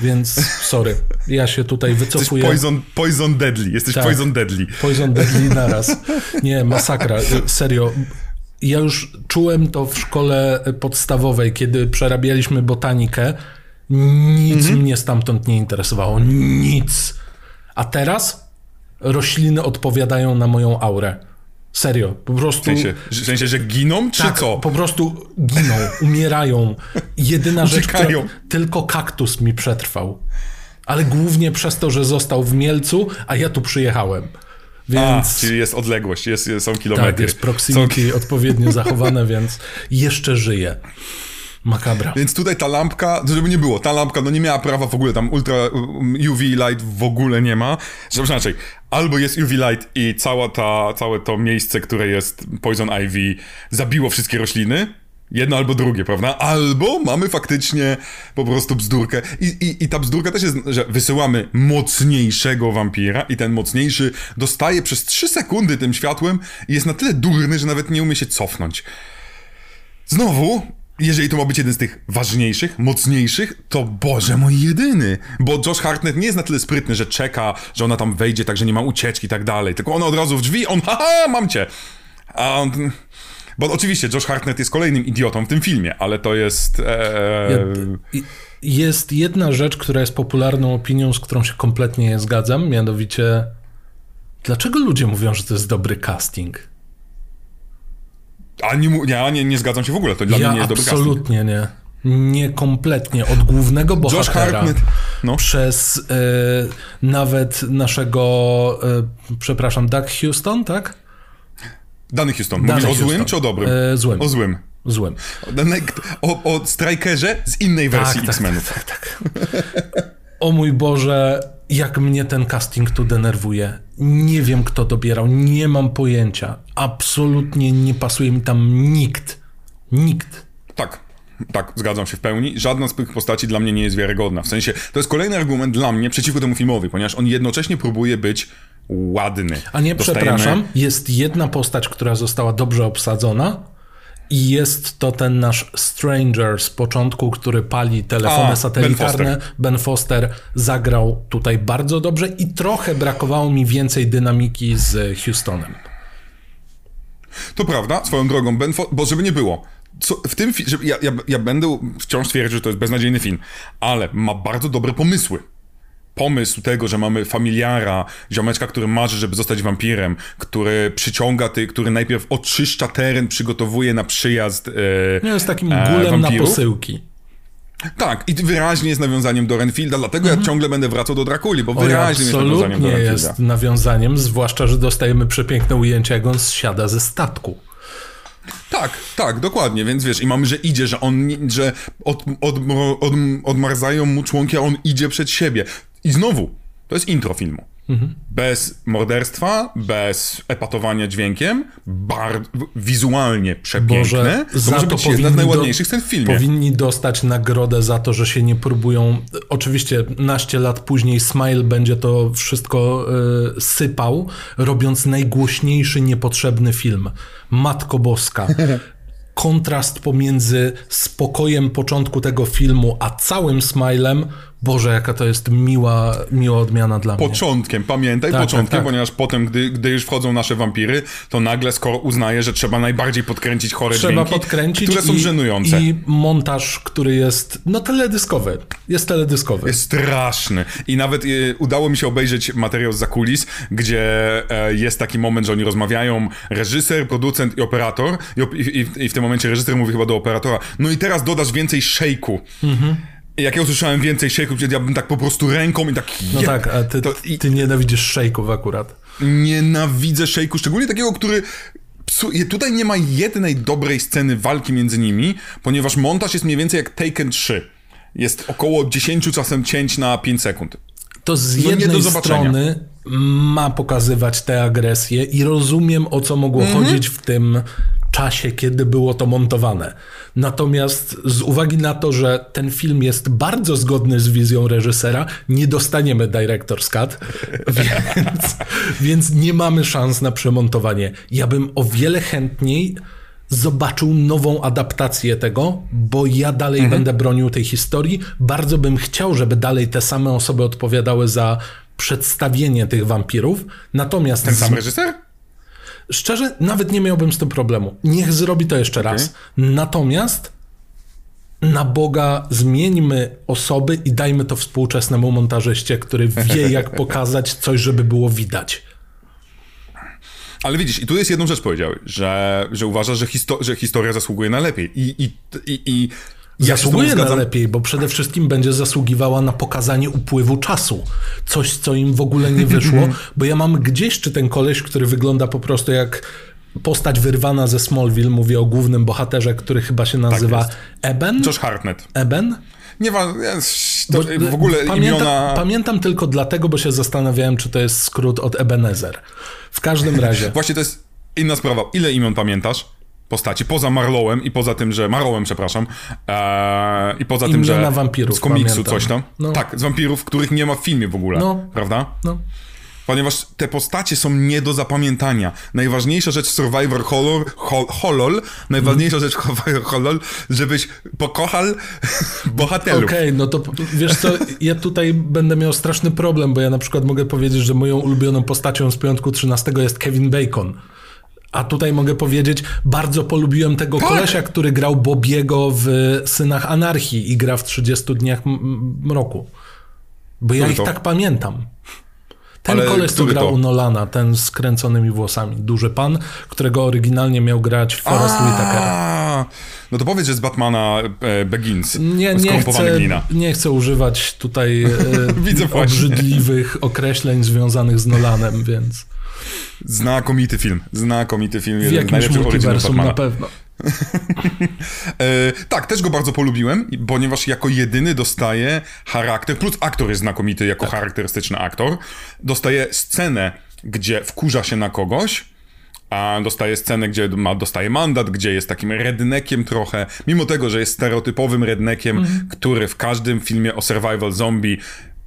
Więc sorry, ja się tutaj wycofuję. Jesteś poison, poison deadly, jesteś tak, poison deadly. Poison deadly naraz. Nie, masakra, serio. Ja już czułem to w szkole podstawowej, kiedy przerabialiśmy botanikę. Nic mhm. mnie stamtąd nie interesowało. Nic. A teraz rośliny odpowiadają na moją aurę. Serio, po prostu. W sensie, w sensie że giną, czy tak, co? Po prostu giną, umierają. Jedyna rzecz, która, tylko kaktus mi przetrwał. Ale głównie przez to, że został w Mielcu, a ja tu przyjechałem. Więc... A, czyli jest odległość, jest, są kilometry. Tak, jest proximity są... odpowiednio zachowane, więc jeszcze żyje. Makabra. Więc tutaj ta lampka, żeby nie było, ta lampka no nie miała prawa w ogóle, tam ultra UV light w ogóle nie ma. Znaczy inaczej, albo jest UV light i cała ta, całe to miejsce, które jest Poison Ivy zabiło wszystkie rośliny, Jedno albo drugie, prawda? Albo mamy faktycznie po prostu bzdurkę. I, i, I ta bzdurka też jest, że wysyłamy mocniejszego wampira i ten mocniejszy dostaje przez 3 sekundy tym światłem i jest na tyle durny, że nawet nie umie się cofnąć. Znowu, jeżeli to ma być jeden z tych ważniejszych, mocniejszych, to Boże mój jedyny. Bo Josh Hartnett nie jest na tyle sprytny, że czeka, że ona tam wejdzie, tak że nie ma ucieczki i tak dalej. Tylko ona od razu w drzwi, on haha, mam cię. A on... Bo oczywiście Josh Hartnett jest kolejnym idiotą w tym filmie, ale to jest... E... Jest jedna rzecz, która jest popularną opinią, z którą się kompletnie nie zgadzam, mianowicie dlaczego ludzie mówią, że to jest dobry casting? A nie, ja nie, nie zgadzam się w ogóle, to dla ja mnie nie jest dobry. Absolutnie nie. Nie kompletnie. Od głównego bohatera no. przez e, nawet naszego, e, przepraszam, Doug Houston, tak? Dany Houston. Mówisz Houston. o złym czy o dobrym? E, złym. O złym. Złym. O, o Strikerze z innej wersji tak, tak X-Menów. Tak, tak, tak. O mój Boże, jak mnie ten casting tu denerwuje. Nie wiem, kto dobierał, nie mam pojęcia. Absolutnie nie pasuje mi tam nikt. Nikt. Tak, tak, zgadzam się w pełni. Żadna z tych postaci dla mnie nie jest wiarygodna. W sensie, to jest kolejny argument dla mnie przeciwko temu filmowi, ponieważ on jednocześnie próbuje być ładny. A nie, Dostajemy... przepraszam, jest jedna postać, która została dobrze obsadzona, i jest to ten nasz Stranger z początku, który pali telefony A, satelitarne. Ben Foster. ben Foster. zagrał tutaj bardzo dobrze i trochę brakowało mi więcej dynamiki z Houstonem. To prawda, swoją drogą, Ben Foster, bo żeby nie było. Co, w tym filmie, ja, ja, ja będę wciąż twierdził, że to jest beznadziejny film, ale ma bardzo dobre pomysły pomysł tego, że mamy familiara, ziomeczka, który marzy, żeby zostać wampirem, który przyciąga tych, który najpierw oczyszcza teren, przygotowuje na przyjazd. E, no jest takim gulem na posyłki. Tak, i wyraźnie jest nawiązaniem do Renfielda, dlatego mhm. ja ciągle będę wracał do Drakuli, bo wyraźnie jest nawiązaniem do Renfielda. jest nawiązaniem, zwłaszcza, że dostajemy przepiękne ujęcia, jak on zsiada ze statku. Tak, tak, dokładnie, więc wiesz, i mamy, że idzie, że on, że od, od, od, odmarzają mu członki, a on idzie przed siebie. I znowu, to jest intro filmu. Mhm. Bez morderstwa, bez epatowania dźwiękiem, bar wizualnie przepiękne. Boże, to może to być jedna z najładniejszych scen w filmie. Powinni dostać nagrodę za to, że się nie próbują... Oczywiście naście lat później Smile będzie to wszystko y, sypał, robiąc najgłośniejszy, niepotrzebny film. Matko Boska. Kontrast pomiędzy spokojem początku tego filmu, a całym smilem Boże, jaka to jest miła, miła odmiana dla mnie. Początkiem, pamiętaj, tak, początkiem, tak, tak. ponieważ potem, gdy, gdy już wchodzą nasze wampiry, to nagle skoro uznaje, że trzeba najbardziej podkręcić chore trzeba dźwięki, podkręcić które są i, żenujące. I montaż, który jest, no teledyskowy. Jest teledyskowy. Jest straszny. I nawet y, udało mi się obejrzeć materiał z zakulis, gdzie e, jest taki moment, że oni rozmawiają, reżyser, producent i operator i, i, i w tym momencie reżyser mówi chyba do operatora, no i teraz dodasz więcej szejku. Mhm jak ja usłyszałem więcej shake'ów, ja bym tak po prostu ręką i tak... No tak, a ty, to, i... ty nienawidzisz shake'ów akurat. Nienawidzę shake'u, szczególnie takiego, który... Psuje. Tutaj nie ma jednej dobrej sceny walki między nimi, ponieważ montaż jest mniej więcej jak Taken 3. Jest około 10 czasem cięć na 5 sekund. To z no jednej strony ma pokazywać tę agresję i rozumiem o co mogło mm -hmm. chodzić w tym czasie, kiedy było to montowane. Natomiast z uwagi na to, że ten film jest bardzo zgodny z wizją reżysera, nie dostaniemy Director's Cut, więc, więc nie mamy szans na przemontowanie. Ja bym o wiele chętniej zobaczył nową adaptację tego, bo ja dalej mhm. będę bronił tej historii. Bardzo bym chciał, żeby dalej te same osoby odpowiadały za przedstawienie tych wampirów. Natomiast. Ten sam reżyser? Szczerze, nawet nie miałbym z tym problemu. Niech zrobi to jeszcze okay. raz. Natomiast na Boga zmieńmy osoby i dajmy to współczesnemu montażyście, który wie, jak pokazać coś, żeby było widać. Ale widzisz, i tu jest jedną rzecz powiedziałeś, że, że uważasz, że, histo że historia zasługuje na lepiej. I, i, i, i Zasługuje na lepiej, bo przede wszystkim będzie zasługiwała na pokazanie upływu czasu. Coś, co im w ogóle nie wyszło, bo ja mam gdzieś, czy ten koleś, który wygląda po prostu jak postać wyrwana ze Smallville, mówię o głównym bohaterze, który chyba się nazywa tak Eben. Josh Hartnett. Eben? Nie ma, to w ogóle pamiętam, imiona... Pamiętam tylko dlatego, bo się zastanawiałem, czy to jest skrót od Ebenezer. W każdym razie. Właśnie to jest inna sprawa. Ile imion pamiętasz? Postaci, poza Marlowem i poza tym, że... Marlowem, przepraszam. E, I poza tym, że... wampirów, Z komiksu pamiętam. coś tam. No. Tak, z wampirów, których nie ma w filmie w ogóle, no. prawda? No. Ponieważ te postacie są nie do zapamiętania. Najważniejsza rzecz Survivor Horror, Holol, najważniejsza mm. rzecz Survivor Holol, żebyś pokochał bohaterów. Okej, okay, no to wiesz co, ja tutaj będę miał straszny problem, bo ja na przykład mogę powiedzieć, że moją ulubioną postacią z piątku 13 jest Kevin Bacon. A tutaj mogę powiedzieć, bardzo polubiłem tego tak. kolesia, który grał Bobiego w Synach Anarchii i gra w 30 dniach mroku. Bo ja ich tak pamiętam. Ten Ale koleś, co grał to? u Nolana, ten z kręconymi włosami. Duży pan, którego oryginalnie miał grać Forrest Whitaker. No to powiedz, że z Batmana e, Begins. Nie, nie chcę, nie chcę używać tutaj e, obrzydliwych określeń związanych z Nolanem, więc... Znakomity film. Znakomity film. W jakimś multiversum na pewno. e, tak, też go bardzo polubiłem, ponieważ jako jedyny dostaje charakter, plus aktor jest znakomity jako tak. charakterystyczny aktor, dostaje scenę, gdzie wkurza się na kogoś, a dostaje scenę, gdzie ma, dostaje mandat, gdzie jest takim rednekiem trochę, mimo tego, że jest stereotypowym rednekiem, mm. który w każdym filmie o survival zombie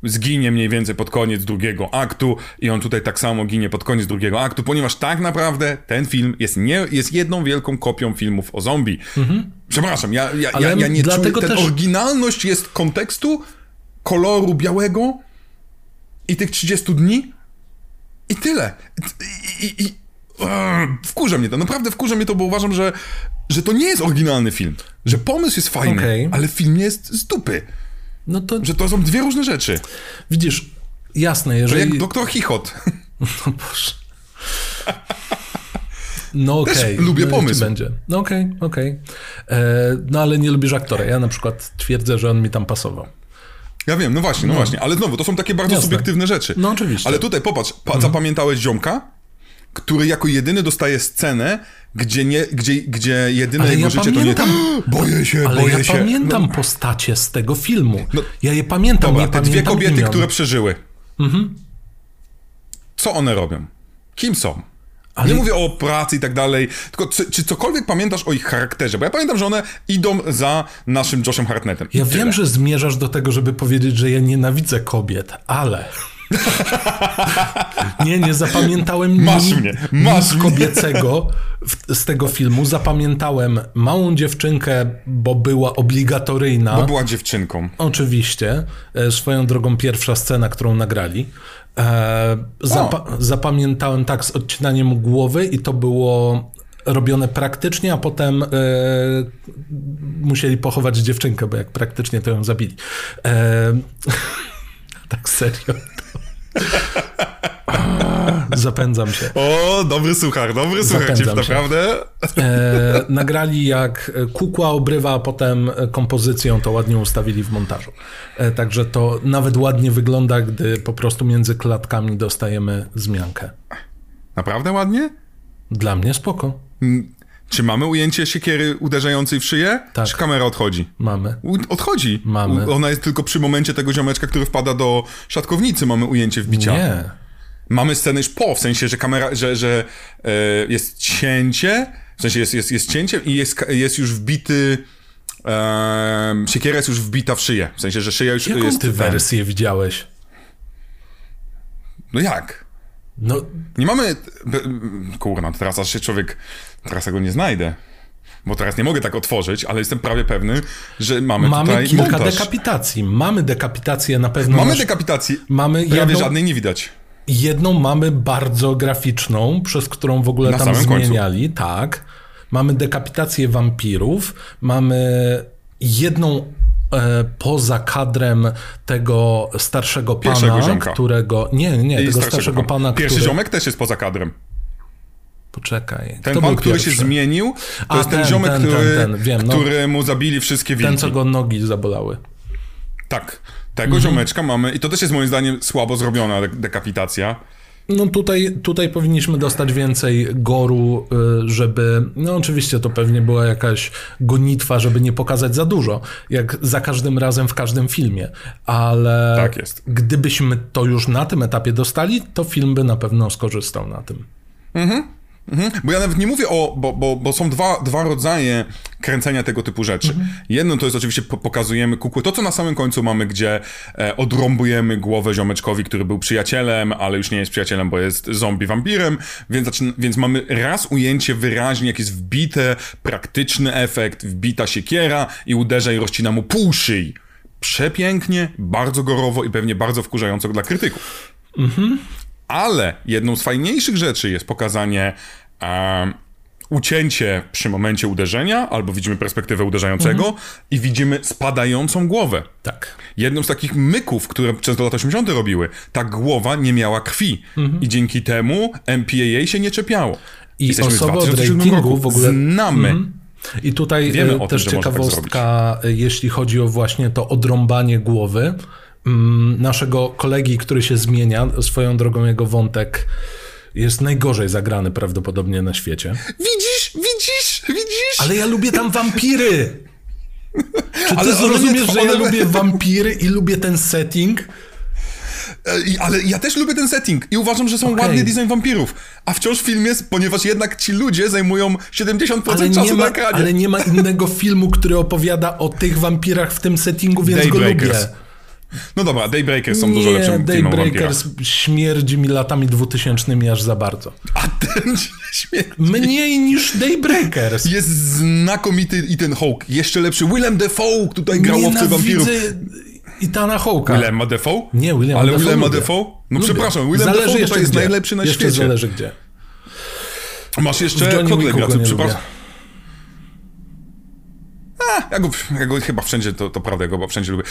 zginie mniej więcej pod koniec drugiego aktu i on tutaj tak samo ginie pod koniec drugiego aktu, ponieważ tak naprawdę ten film jest, nie, jest jedną wielką kopią filmów o zombie. Mhm. Przepraszam, ja, ja, ja, ja nie czuję, ten też... oryginalność jest kontekstu, koloru białego i tych 30 dni i tyle. I, i, i wkurza mnie to, naprawdę wkurza mnie to, bo uważam, że, że to nie jest oryginalny film. Że pomysł jest fajny, okay. ale film jest z dupy. No to... Że to są dwie różne rzeczy. Widzisz, Jasne, To jeżeli... jak doktor Chichot. No Boże. No okej. Też lubię no, pomysł. będzie. No okej, okej. E, No ale nie lubisz aktora. Ja na przykład twierdzę, że on mi tam pasował. Ja wiem, no właśnie, no, właśnie. Ale znowu, to są takie bardzo Jasne. subiektywne rzeczy. No oczywiście. Ale tutaj popatrz, pa, zapamiętałeś ziomka, który jako jedyny dostaje scenę, gdzie, nie, gdzie, gdzie jedyne Ale jego ja życie pamiętam- to nie... Boję się, Ale boję ja się. pamiętam postacie z tego filmu. ja je pamiętam, Dobra, te dwie pamiętam kobiety, imion. które przeżyły. Co one robią? Kim są? Ale- Nie mówię o pracy i tak dalej, tylko czy, czy cokolwiek pamiętasz o ich charakterze? Bo ja pamiętam, że one idą za naszym Joshem Hartnettem. Ja tyle. wiem, że zmierzasz do tego, żeby powiedzieć, że ja nienawidzę kobiet, ale... nie, nie zapamiętałem Masz nic, mnie, masz nic kobiecego w, z tego filmu. Zapamiętałem małą dziewczynkę, bo była obligatoryjna. Bo była dziewczynką. Oczywiście. E, Swoją drogą pierwsza scena, którą nagrali. E, zapa- zapamiętałem tak z odcinaniem głowy i to było robione praktycznie, a potem e, musieli pochować dziewczynkę, bo jak praktycznie to ją zabili. E, tak serio. Zapędzam się. O, dobry suchar, dobry suchar, ci naprawdę. E, nagrali jak kukła obrywa, a potem kompozycją to ładnie ustawili w montażu. E, także to nawet ładnie wygląda, gdy po prostu między klatkami dostajemy zmiankę. Naprawdę ładnie? Dla mnie spoko. Czy mamy ujęcie siekiery uderzającej w szyję? Tak. Czy kamera odchodzi? Mamy. U- Odchodzi. Mamy. U- Ona jest tylko przy momencie tego ziomeczka, który wpada do szatkownicy, mamy ujęcie wbicia. Nie. Mamy scenę już po, w sensie, że kamera, że, że e, jest cięcie, w sensie jest, jest, jest cięcie i jest, jest już wbity, e, siekiera jest już wbita w szyję. W sensie, że szyja już Jaką jest... ty ten- wersję widziałeś? No jak? No, Nie mamy... Kurna, teraz aż się człowiek... Teraz ja go nie znajdę. Bo teraz nie mogę tak otworzyć, ale jestem prawie pewny, że mamy, mamy tutaj kilka montaż. dekapitacji. Mamy dekapitację na pewno. Mamy nasz- dekapitacji. Mamy Prawie jedną- żadnej nie widać. Jedną mamy bardzo graficzną, przez którą w ogóle Na tam samym końcu. zmieniali, tak. Mamy dekapitację wampirów, mamy jedną e, poza kadrem tego starszego pana, którego... Nie, nie, I tego starszego pana, Pierwszy który... ziomek też jest poza kadrem. Poczekaj. Ten był który pierwszy? się zmienił, to A, jest ten, ten, ziomek, ten, który, ten, wiem, no. któremu zabili wszystkie wilki. Ten, co go nogi zabolały. Tak. Tego Mhm. ziomeczka mamy, i to też jest moim zdaniem słabo zrobiona dek- dekapitacja. No tutaj, tutaj powinniśmy dostać więcej goru, y, żeby... No oczywiście to pewnie była jakaś gonitwa, żeby nie pokazać za dużo, jak za każdym razem w każdym filmie, ale Tak jest. gdybyśmy to już na tym etapie dostali, to film by na pewno skorzystał na tym. Bo ja nawet nie mówię o, bo, bo, bo są dwa, dwa rodzaje kręcenia tego typu rzeczy. Mhm. Jedno to jest oczywiście po, pokazujemy kukłę, to co na samym końcu mamy, gdzie e, odrąbujemy głowę ziomeczkowi, który był przyjacielem, ale już nie jest przyjacielem, bo jest zombie wampirem, więc, więc mamy raz ujęcie wyraźnie, jak jest wbite, praktyczny efekt, wbita siekiera i uderza i rozcina mu pół szyi. Przepięknie, bardzo gorowo i pewnie bardzo wkurzająco dla krytyków. Ale jedną z fajniejszych rzeczy jest pokazanie em, ucięcie przy momencie uderzenia, albo widzimy perspektywę uderzającego i widzimy spadającą głowę. Tak. Jedną z takich myków, które przez lata 80. robiły, ta głowa nie miała krwi i dzięki temu MPAA się nie czepiało. I Jesteśmy osoby od 2007 ratingu w ogóle- Znamy. I tutaj Wiemy e, tym, też można tak ciekawostka, e, jeśli chodzi o właśnie to odrąbanie głowy naszego kolegi, który się zmienia, swoją drogą jego wątek jest najgorzej zagrany prawdopodobnie na świecie. Widzisz, widzisz, widzisz? Ale ja lubię tam wampiry! Czy ty Ale one zrozumiesz, trwa- że ja one- lubię wampiry i lubię ten setting? E, Ale ja też lubię ten setting i uważam, że są ładny design wampirów. A wciąż w filmie, ponieważ jednak ci ludzie zajmują 70% Ale czasu nie, na ma, ekranie. ale nie ma innego filmu, który opowiada o tych wampirach w tym settingu, więc go lubię. No dobra, Daybreakers są dużo Nie, lepszym filmem o Daybreakers śmierdzi mi latami dwutysięcznymi aż za bardzo. A ten śmiech. Mniej niż Daybreakers. Jest znakomity i ten Hawk. Jeszcze lepszy. Willem Dafoe tutaj grał łowcę wampirów. Nienawidzę Itana Hawke'a. Willem Dafoe? Nie, William Ale Willem. Dafoe? No Lubię. przepraszam, Willem Zależy jeszcze tutaj jest gdzie. najlepszy na jeszcze świecie. zależy gdzie. Masz jeszcze nie przepraszam. A, ja go, ja go chyba wszędzie, to, to prawda, ja go chyba wszędzie lubię.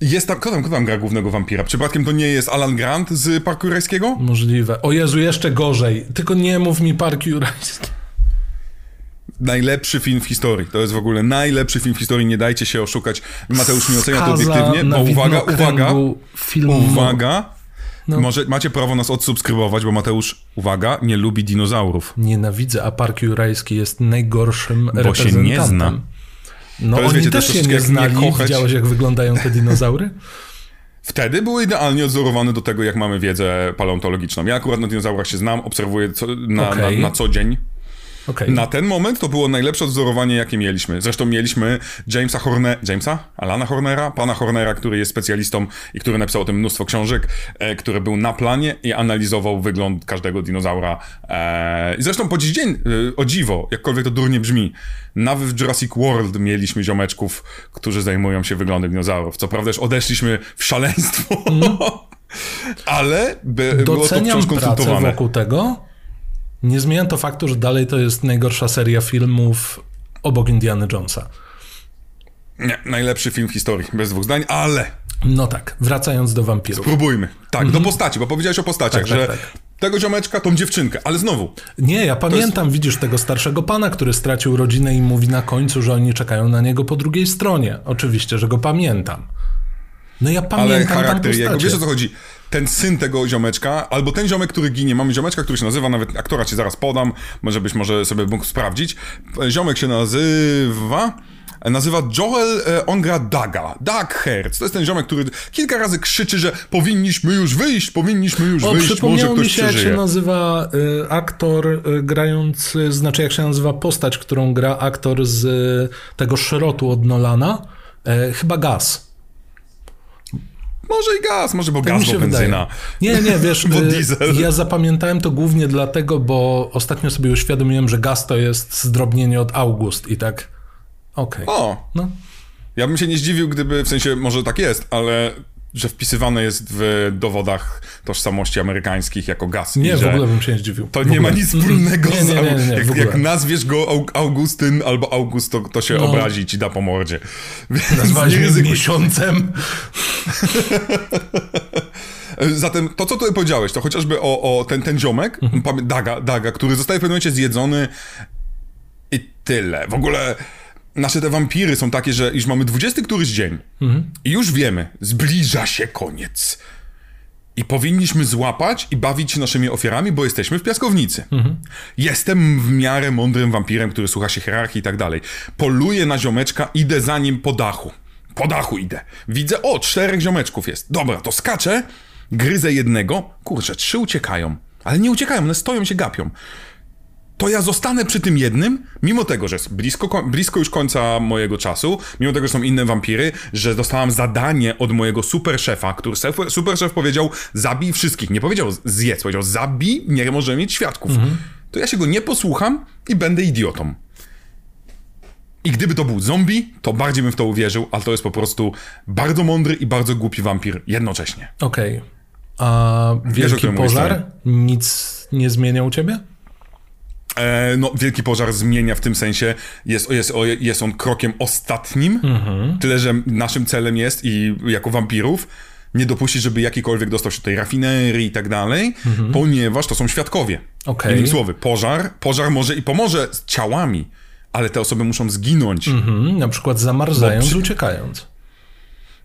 Jest tam, kto tam, kto tam gra głównego wampira? Przypadkiem to nie jest Alan Grant z Parku Jurajskiego? Możliwe. O Jezu, jeszcze gorzej. Tylko nie mów mi Park Jurajski. Najlepszy film w historii. To jest w ogóle najlepszy film w historii. Nie dajcie się oszukać. Mateusz nie ocenia to obiektywnie, bo uwaga, uwaga, uwaga. No. Może macie prawo nas odsubskrybować, bo Mateusz, uwaga, nie lubi dinozaurów. Nienawidzę, a Park Jurajski jest najgorszym bo się nie zna. No oni wiecie, też się nie znali. Nie kochać. Widziałeś, jak wyglądają te dinozaury? Wtedy były idealnie odzorowane do tego, jak mamy wiedzę paleontologiczną. Ja akurat na dinozaurach się znam, obserwuję co, na, okay. na, na co dzień. Okay. Na ten moment to było najlepsze odzorowanie, jakie mieliśmy. Zresztą mieliśmy Jamesa Hornera, Jamesa? Alana Hornera? Pana Hornera, który jest specjalistą i który napisał o tym mnóstwo książek, e, który był na planie i analizował wygląd każdego dinozaura. E, I zresztą po dziś dzień, e, o dziwo, jakkolwiek to durnie brzmi, nawet w Jurassic World mieliśmy ziomeczków, którzy zajmują się wyglądem dinozaurów. Co prawda już odeszliśmy w szaleństwo. Mm. Ale by, było to wciąż konsultowane. wokół tego, nie zmienia to faktu, że dalej to jest najgorsza seria filmów obok Indiana Jonesa. Nie, najlepszy film w historii, bez dwóch zdań, ale... No tak, wracając do wampirów. Spróbujmy. Tak, do postaci, bo powiedziałeś o postaciach, tak, że tak, tak. tego ziomeczka, tą dziewczynkę, ale znowu... Nie, ja pamiętam, jest... widzisz, tego starszego pana, który stracił rodzinę i mówi na końcu, że oni czekają na niego po drugiej stronie. Oczywiście, że go pamiętam. No ja pamiętam Ale charakter jego, wiesz o co chodzi? Ten syn tego ziomeczka, albo ten ziomek, który ginie. Mamy ziomeczka, który się nazywa, nawet aktora ci zaraz podam, może byś może sobie mógł sprawdzić. Ziomek się nazywa... Nazywa Joel e, Ongra Daga. Dag Hertz. To jest ten ziomek, który kilka razy krzyczy, że powinniśmy już wyjść, powinniśmy już o, wyjść, może ktoś mi się, jak się nazywa y, aktor y, grający, znaczy jak się nazywa postać, którą gra aktor z y, tego szrotu od Nolana. chyba Gaz. Może i gaz, może bo tak gaz, bo benzyna. Nie, nie, wiesz, bo y, diesel. ja zapamiętałem to głównie dlatego, bo ostatnio sobie uświadomiłem, że gaz to jest zdrobnienie od August i tak, okej. Okay. O, no. Ja bym się nie zdziwił, gdyby, w sensie, może tak jest, ale że wpisywane jest w dowodach tożsamości amerykańskich jako gaz. Nie, w ogóle bym się nie zdziwił. To nie ma nic wspólnego nie, nie, nie, z... Jak, jak, nazwiesz go Augustyn albo August, to, to się no. obrazi i ci da po mordzie. Nazwałeś mnie miesiącem. Zatem to, co tutaj powiedziałeś, to chociażby o, o ten, ten ziomek, mhm. Daga, Daga, który zostaje w pewnym momencie zjedzony i tyle. W ogóle nasze te wampiry są takie, że już mamy 20 któryś dzień mhm. i już wiemy, zbliża się koniec. I powinniśmy złapać i bawić się naszymi ofiarami, bo jesteśmy w piaskownicy. Mhm. Jestem w miarę mądrym wampirem, który słucha się hierarchii i tak dalej. Poluję na ziomeczka, idę za nim po dachu. Po dachu idę. Widzę, o, czterech ziomeczków jest. Dobra, to skaczę, gryzę jednego. Kurczę, trzy uciekają. Ale nie uciekają, one stoją się gapią to ja zostanę przy tym jednym, mimo tego, że jest blisko, blisko już końca mojego czasu, mimo tego, że są inne wampiry, że dostałam zadanie od mojego super szefa, który super szef powiedział, zabij wszystkich. Nie powiedział zjedz, powiedział zabij, nie może mieć świadków. Mhm. To ja się go nie posłucham i będę idiotą. I gdyby to był zombie, to bardziej bym w to uwierzył, ale to jest po prostu bardzo mądry i bardzo głupi wampir jednocześnie. Okej. Okay. A wielki Wiesz, pożar nic nie zmienia u ciebie? E, no, Wielki Pożar zmienia w tym sensie, jest, jest, jest on krokiem ostatnim, mhm. tyle że naszym celem jest i jako wampirów nie dopuścić, żeby jakikolwiek dostał się do tej rafinerii i tak dalej, mhm. ponieważ to są świadkowie. Okay. Innymi słowy, pożar, pożar może i pomoże z ciałami, ale te osoby muszą zginąć. Mhm. Na przykład zamarzając, przy... uciekając.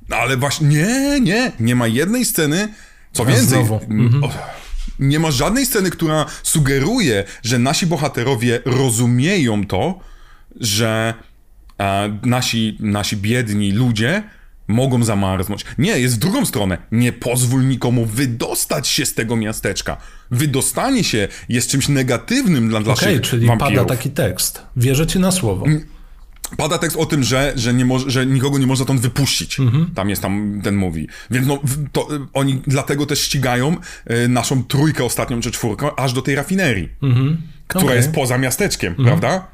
No, ale właśnie, nie, nie, nie ma jednej sceny, co więcej... Mhm nie ma żadnej sceny, która sugeruje, że nasi bohaterowie rozumieją to, że e, nasi, nasi biedni ludzie mogą zamarznąć. Nie, jest w drugą stronę. Nie pozwól nikomu wydostać się z tego miasteczka. Wydostanie się jest czymś negatywnym dla okay, naszych czyli wampirów. pada taki tekst. Wierzę ci na słowo pada tekst o tym, że, że, nie mo- że nikogo nie można stąd wypuścić. Mhm. Tam jest tam ten mówi. Więc no, to, y, oni dlatego też ścigają y, naszą trójkę ostatnią czy czwórkę aż do tej rafinerii, mhm. która okay. jest poza miasteczkiem, mhm. prawda?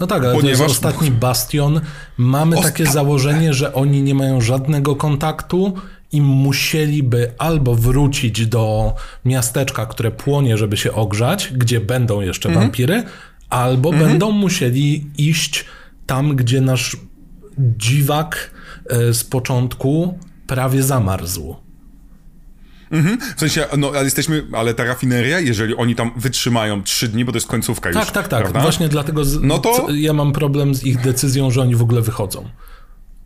No tak, ale Ponieważ... to jest ostatni bastion. Mamy Osta... takie założenie, że oni nie mają żadnego kontaktu i musieliby albo wrócić do miasteczka, które płonie, żeby się ogrzać, gdzie będą jeszcze mhm. wampiry, albo mhm. będą musieli iść tam, gdzie nasz dziwak e, z początku prawie zamarzł. Mhm. W sensie, no ale jesteśmy, ale ta rafineria, jeżeli oni tam wytrzymają trzy dni, bo to jest końcówka tak, już. Tak, tak, tak. Właśnie dlatego z, no to... ja mam problem z ich decyzją, że oni w ogóle wychodzą.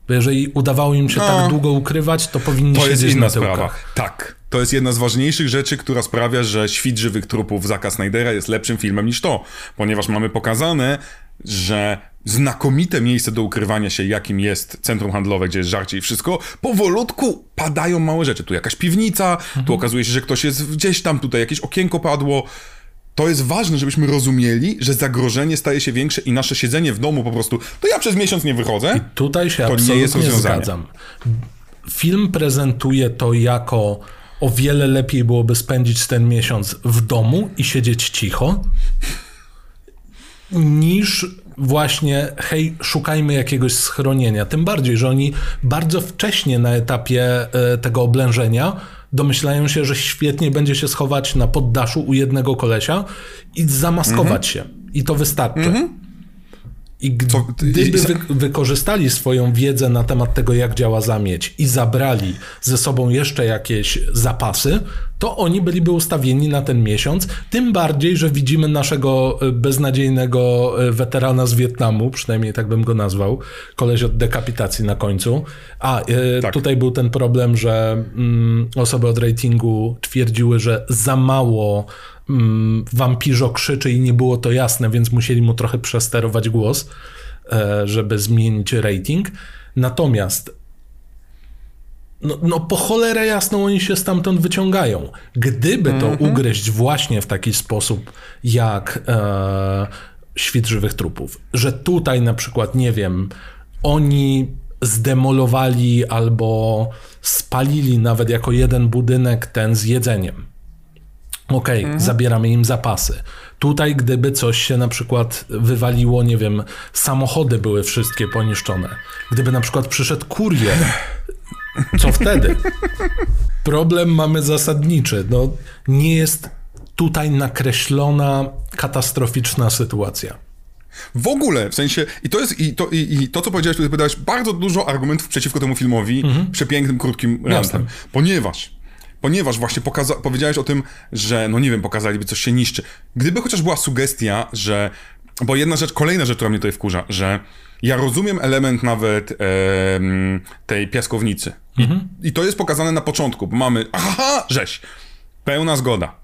Bo jeżeli udawało im się no. tak długo ukrywać, to powinni to jest inna na sprawa. Tak. To jest jedna z ważniejszych rzeczy, która sprawia, że Świt żywych trupów Zaka Snydera jest lepszym filmem niż to, ponieważ mamy pokazane, że znakomite miejsce do ukrywania się, jakim jest centrum handlowe, gdzie jest żarcie i wszystko, powolutku padają małe rzeczy. Tu jakaś piwnica, mhm. tu okazuje się, że ktoś jest gdzieś tam, tutaj jakieś okienko padło. To jest ważne, żebyśmy rozumieli, że zagrożenie staje się większe i nasze siedzenie w domu po prostu, to ja przez miesiąc nie wychodzę. I tutaj się to absolutnie nie jest zgadzam. Film prezentuje to jako o wiele lepiej byłoby spędzić ten miesiąc w domu i siedzieć cicho, niż właśnie, hej, szukajmy jakiegoś schronienia. Tym bardziej, że oni bardzo wcześnie na etapie e, tego oblężenia domyślają się, że świetnie będzie się schować na poddaszu u jednego kolesia i zamaskować mhm. się. I to wystarczy. Mhm. I gdyby wy, wykorzystali swoją wiedzę na temat tego, jak działa zamieć i zabrali ze sobą jeszcze jakieś zapasy, to oni byliby ustawieni na ten miesiąc. Tym bardziej, że widzimy naszego e, beznadziejnego e, weterana z Wietnamu, przynajmniej tak bym go nazwał, koleś od dekapitacji na końcu. A e, tak. tutaj był ten problem, że mm, osoby od ratingu twierdziły, że za mało mm, wampirzo krzyczy i nie było to jasne, więc musieli mu trochę przesterować głos, e, żeby zmienić rating. Natomiast no, no po cholerę jasną oni się stamtąd wyciągają. Gdyby to mm -hmm. ugryźć właśnie w taki sposób jak e, świt żywych trupów, że tutaj na przykład, nie wiem, oni zdemolowali albo spalili nawet jako jeden budynek ten z jedzeniem Okej, okay, mhm. zabieramy im zapasy. Tutaj, gdyby coś się na przykład wywaliło, nie wiem, samochody były wszystkie poniszczone. Gdyby na przykład przyszedł kurier, co wtedy? Problem mamy zasadniczy. No, nie jest tutaj nakreślona katastroficzna sytuacja. W ogóle, w sensie, i to jest, i to, i, i to co powiedziałeś, to powiedziałeś bardzo dużo argumentów przeciwko temu filmowi, mhm. przepięknym, krótkim rantem. Ponieważ Ponieważ właśnie pokaza- powiedziałeś o tym, że, no nie wiem, pokazaliby coś się niszczy. Gdyby chociaż była sugestia, że. Bo jedna rzecz, kolejna rzecz, która mnie tutaj wkurza, że ja rozumiem element nawet e, tej piaskownicy. Mhm. I, I, to jest pokazane na początku, bo mamy. Aha, rzeź! Pełna zgoda.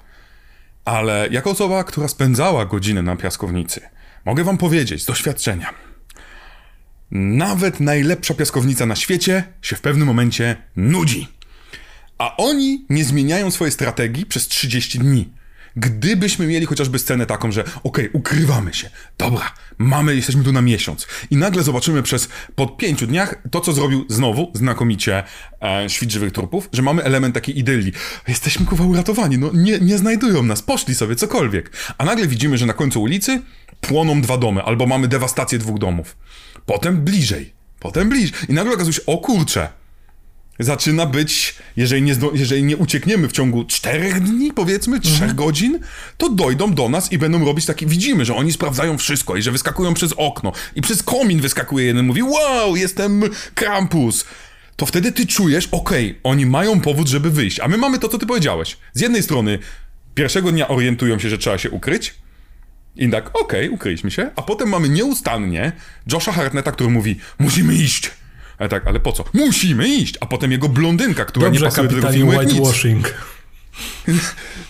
Ale jako osoba, która spędzała godzinę na piaskownicy, mogę wam powiedzieć z doświadczenia. Nawet najlepsza piaskownica na świecie się w pewnym momencie nudzi. A oni nie zmieniają swojej strategii przez 30 dni. Gdybyśmy mieli chociażby scenę taką, że okej, okay, ukrywamy się, dobra, mamy, jesteśmy tu na miesiąc i nagle zobaczymy przez po pięciu dniach to, co zrobił znowu znakomicie e, Świt Żywych Trupów, że mamy element takiej idylii. Jesteśmy kuwa uratowani, no nie, nie znajdują nas, poszli sobie, cokolwiek. A nagle widzimy, że na końcu ulicy płoną dwa domy, albo mamy dewastację dwóch domów. Potem bliżej, potem bliżej. I nagle okazuje się, o kurczę, zaczyna być, jeżeli nie, jeżeli nie uciekniemy w ciągu czterech dni, powiedzmy, trzech mhm. godzin, to dojdą do nas i będą robić taki, widzimy, że oni sprawdzają wszystko i że wyskakują przez okno i przez komin wyskakuje jeden, mówi, wow, jestem Krampus. To wtedy ty czujesz, okej, okay, oni mają powód, żeby wyjść, a my mamy to, co ty powiedziałeś. Z jednej strony, pierwszego dnia orientują się, że trzeba się ukryć, i tak, okej, okay, ukryliśmy się, a potem mamy nieustannie Josha Hartnetta, który mówi, musimy iść. Ale tak, ale po co? Musimy iść! A potem jego blondynka, która Dobrze, nie pasuje do tego filmu whitewashing.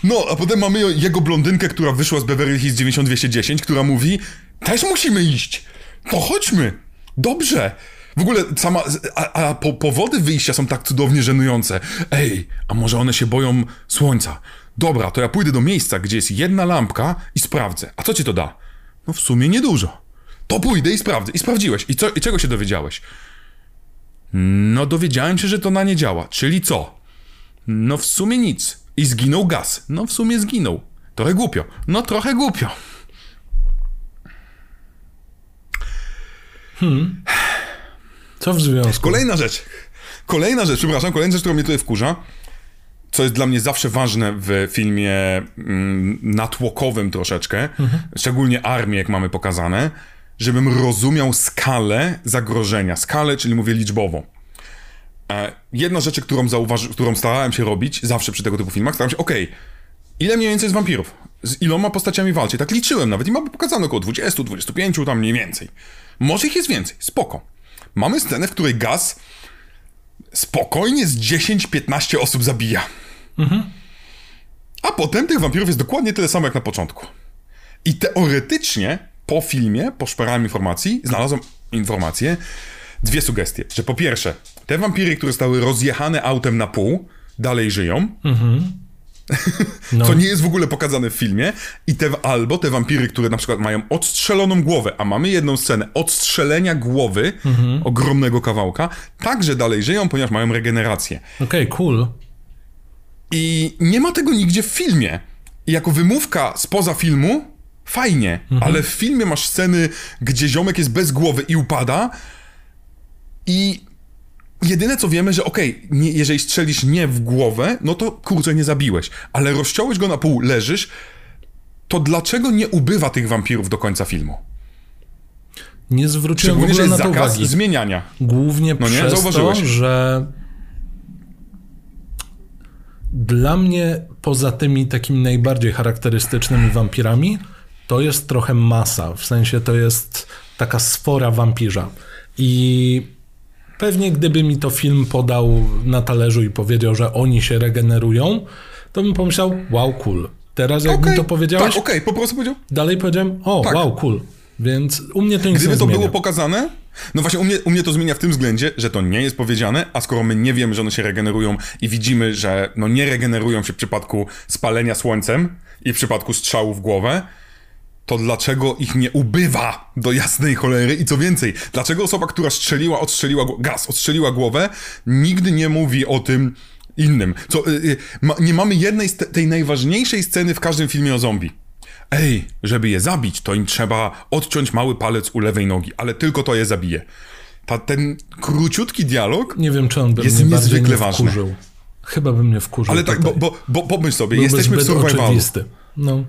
No, a potem mamy jego blondynkę, która wyszła z Beverly Hills 9210, która mówi, też musimy iść! To chodźmy! Dobrze! W ogóle sama, a, a po, powody wyjścia są tak cudownie żenujące. Ej, a może one się boją słońca? Dobra, to ja pójdę do miejsca, gdzie jest jedna lampka i sprawdzę. A co ci to da? No w sumie niedużo. To pójdę i sprawdzę. I sprawdziłeś. I, co, i czego się dowiedziałeś? No dowiedziałem się, że to na nie działa. Czyli co? No w sumie nic. I zginął gaz. No w sumie zginął. Trochę głupio. No trochę głupio. Hmm. Co w związku? Kolejna rzecz. Kolejna rzecz, przepraszam, kolejna rzecz, która mnie tutaj wkurza, co jest dla mnie zawsze ważne w filmie mm, natłokowym troszeczkę, mhm. szczególnie armię, jak mamy pokazane, żebym rozumiał skalę zagrożenia. Skalę, czyli mówię liczbowo. E, jedna rzecz, którą, zauważy, którą starałem się robić zawsze przy tego typu filmach, starałem się, okej, okay, ile mniej więcej jest wampirów? Z iloma postaciami walczy? Tak liczyłem nawet i mamy pokazane około 20, 25, tam mniej więcej. Może ich jest więcej, spoko. Mamy scenę, w której Gaz spokojnie z 10-15 osób zabija. Mhm. A potem tych wampirów jest dokładnie tyle samo jak na początku. I teoretycznie po filmie, po szperaniu informacji, znalazłem informację, dwie sugestie. Że po pierwsze, te wampiry, które zostały rozjechane autem na pół, dalej żyją. Mhm. No. Co nie jest w ogóle pokazane w filmie. I te, albo te wampiry, które na przykład mają odstrzeloną głowę, a mamy jedną scenę odstrzelenia głowy, mhm. ogromnego kawałka, także dalej żyją, ponieważ mają regenerację. Okej, okay, cool. I nie ma tego nigdzie w filmie. I jako wymówka spoza filmu, fajnie, mhm. ale w filmie masz sceny, gdzie ziomek jest bez głowy i upada. I jedyne co wiemy, że okej, okay, jeżeli strzelisz nie w głowę, no to kurczę, nie zabiłeś. Ale rozciąłeś go na pół, leżysz, to dlaczego nie ubywa tych wampirów do końca filmu? Nie zwróciłem w ogóle na to uwagi. zmieniania. Głównie no nie? przez to, że dla mnie, poza tymi takimi najbardziej charakterystycznymi wampirami, to jest trochę masa. W sensie to jest taka sfora wampirza. I pewnie gdyby mi to film podał na talerzu i powiedział, że oni się regenerują, to bym pomyślał, wow, cool. Teraz jak okay, mi to powiedziałeś... Tak, okej, okay, po prostu powiedział. Dalej powiedziałem, o, tak. wow, cool. Więc u mnie to nic Gdyby to zmienia. było pokazane, no właśnie u mnie, u mnie to zmienia w tym względzie, że to nie jest powiedziane, a skoro my nie wiemy, że one się regenerują i widzimy, że no nie regenerują się w przypadku spalenia słońcem i w przypadku strzału w głowę, to dlaczego ich nie ubywa do jasnej cholery i co więcej, dlaczego osoba, która strzeliła, odstrzeliła gaz, odstrzeliła głowę, nigdy nie mówi o tym innym. Co, y, y, ma, nie mamy jednej z te, tej najważniejszej sceny w każdym filmie o zombie Ej, żeby je zabić, to im trzeba odciąć mały palec u lewej nogi, ale tylko to je zabije. Ta, ten króciutki dialog Nie wiem, czy on by jest mnie niezwykle ważny. Chyba bym mnie wkurzył. Ale tak, bo, bo, bo pomyśl sobie, Byłby jesteśmy w survivalu. Oczywisty. No.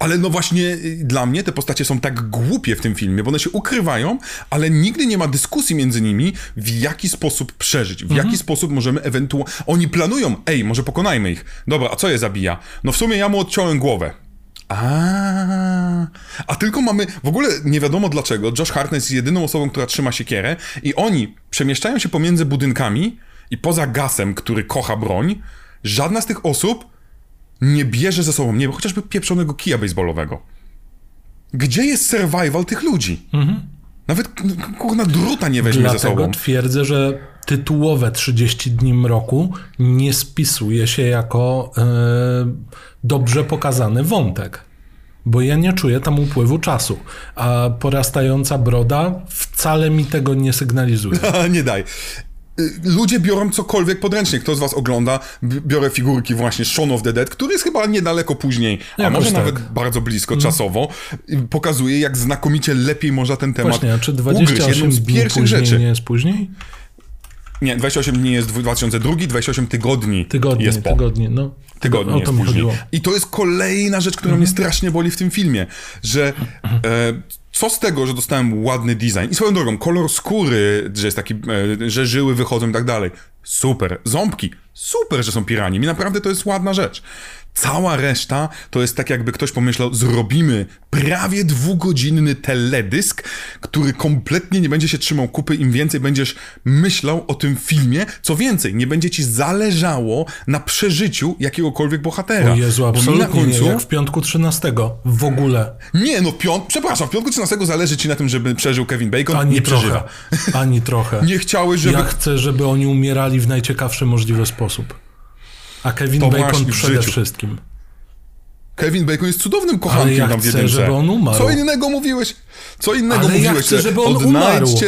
Ale no właśnie y, dla mnie te postacie są tak głupie w tym filmie, bo one się ukrywają, ale nigdy nie ma dyskusji między nimi, w jaki sposób przeżyć, w mhm. jaki sposób możemy ewentualnie... Oni planują, ej, może pokonajmy ich. Dobra, a co je zabija? No w sumie ja mu odciąłem głowę. A, a tylko mamy, w ogóle nie wiadomo dlaczego, Josh Hartnett jest jedyną osobą, która trzyma siekierę i oni przemieszczają się pomiędzy budynkami i poza gasem, który kocha broń, żadna z tych osób nie bierze ze sobą, nie wiem, chociażby pieprzonego kija baseballowego. Gdzie jest survival tych ludzi? Mhm. Nawet kurna druta nie weźmie Dlatego ze sobą. Dlatego twierdzę, że tytułowe 30 dni mroku nie spisuje się jako e, dobrze pokazany wątek. Bo ja nie czuję tam upływu czasu. A porastająca broda wcale mi tego nie sygnalizuje. nie daj. Y, ludzie biorą cokolwiek podręcznie. Kto z was ogląda, biorę figurki właśnie Shaun of the Dead, który jest chyba niedaleko później, a może tak. nawet bardzo blisko mm. czasowo, pokazuje, jak znakomicie lepiej można ten temat Właśnie, a czy 28 ugryźć. z pierwszych rzeczy. nie jest później? Nie, 28 dni jest 2002, 28 tygodni, tygodni jest po. Tygodni, no. Tygodni jest później. I to jest kolejna rzecz, która mhm. mnie strasznie boli w tym filmie, że e, co z tego, że dostałem ładny design i swoją drogą, kolor skóry, że jest taki, e, że żyły wychodzą i tak dalej. Super. Ząbki. Super, że są pirani. Mi naprawdę to jest ładna rzecz. Cała reszta to jest tak, jakby ktoś pomyślał, zrobimy prawie dwugodzinny teledysk, który kompletnie nie będzie się trzymał kupy, im więcej będziesz myślał o tym filmie. Co więcej, nie będzie ci zależało na przeżyciu jakiegokolwiek bohatera. O Jezu, absolutnie na końcu... nie, jak w piątku 13. W ogóle. Nie, no piąt... przepraszam, w piątku 13 zależy ci na tym, żeby przeżył Kevin Bacon. Ani nie trochę. przeżywa. Ani trochę. nie chciałeś, żeby... Ja chcę, żeby oni umierali w najciekawszy możliwy sposób. A Kevin to Bacon przede wszystkim. Kevin Bacon jest cudownym kochankiem ja tam w jedynce. żeby on umarł. Co innego mówiłeś? Co innego Ale mówiłeś? Ja chcę, żeby on umarł.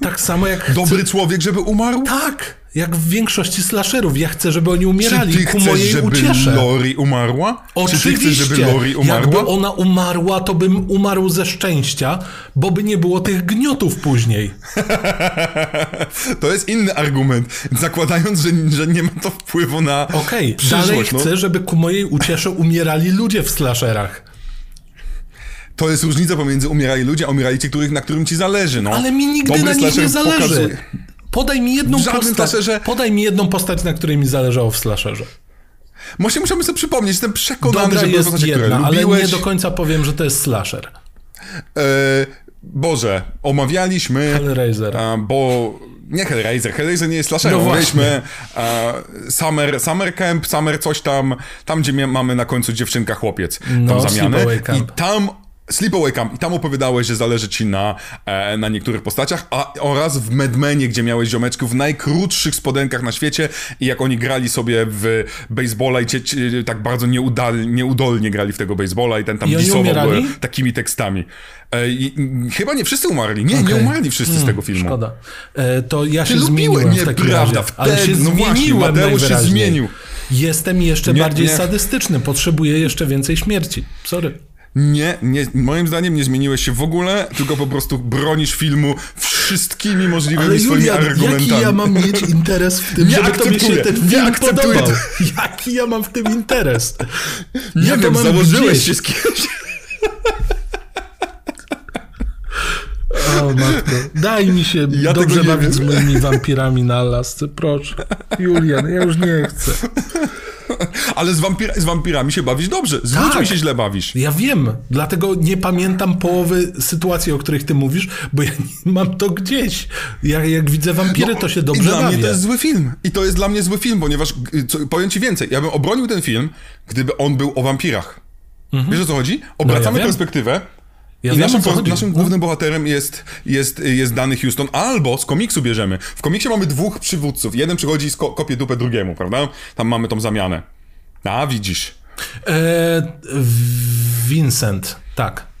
Tak samo jak Dobry chcę... człowiek, żeby umarł? Tak! Jak w większości slasherów. Ja chcę, żeby oni umierali. Czy ty ku chcesz, mojej żeby uciesze. Lori umarła? Oczywiście. Czy ty chcesz, żeby Lori umarła? Jakby ona umarła, to bym umarł ze szczęścia, bo by nie było tych gniotów później. to jest inny argument. Zakładając, że, że nie ma to wpływu na Okej, okay, dalej no. chcę, żeby ku mojej uciesze umierali ludzie w slasherach. To jest różnica pomiędzy umierali ludzie, a umierali ci, których, na którym ci zależy. No. Ale mi nigdy Dobry na nich nie zależy. Pokazuje Podaj mi jedną postać. slasherze- Podaj mi jedną postać, na której mi zależało w slasherze. Może musimy sobie przypomnieć, jestem przekonany, Dobra że jest postacie, jedna, ale lubiłeś. nie do końca powiem, że to jest slasher. E, Boże, omawialiśmy... Hellraiser. A, bo nie Hellraiser, Hellraiser nie jest slasherem. No Omawialiśmy e, Summer, Summer Camp, Summer coś tam, tam gdzie mamy na końcu dziewczynka chłopiec, No, zamianę. Sleepaway I tam Sleepaway Camp. I tam opowiadałeś, że zależy ci na, e, na niektórych postaciach, a oraz w Medmenie, gdzie miałeś ziomeczków w najkrótszych spodenkach na świecie i jak oni grali sobie w baseballa i cie, tak bardzo nieudal, nieudolnie grali w tego baseballa i ten tam disował takimi tekstami. E, i, i, chyba nie wszyscy umarli. Nie, nie Okej. umarli wszyscy z tego filmu. Szkoda. E, to ja się lubiłeś- zmieniłem w takim nieprawda, razie. Ale wtedy- się no właśnie, Mateusz się zmienił. Jestem jeszcze Nie, bardziej nie. sadystyczny. Potrzebuję jeszcze więcej śmierci. Sorry. Nie, nie, moim zdaniem nie zmieniłeś się w ogóle, tylko po prostu bronisz filmu wszystkimi możliwymi Ale swoimi Julian, argumentami. jaki ja mam mieć interes w tym, Nie żeby to mi się akceptuję, ten nie film akceptuję podobał? Jaki ja mam w tym interes? Nie ja to wiem, mam założyłeś gdzieś. się z kimś. O matko, daj mi się Ja dobrze nie bawić z moimi wampirami na lasce, proszę. Julian, ja już nie chcę. Ale z, wampira, z wampirami się bawisz dobrze, z Tak. ludźmi się źle bawisz. Ja wiem, dlatego nie pamiętam połowy sytuacji, o których ty mówisz, bo ja nie mam to gdzieś. Ja jak widzę wampiry, to się No, I dobrze dla bawię. mnie to jest zły film. I to jest dla mnie zły film, ponieważ, y, co, powiem ci więcej, ja bym obronił ten film, gdyby on był o wampirach. Wiesz o co chodzi? Obracamy Mhm. No wiem. perspektywę Ja I naszym, po- No. głównym bohaterem jest, jest, jest dany Houston, albo z komiksu bierzemy. W komiksie mamy dwóch przywódców. Jeden przychodzi i kopie dupę drugiemu, prawda? Tam mamy tą zamianę. A, widzisz. E, Vincent, tak.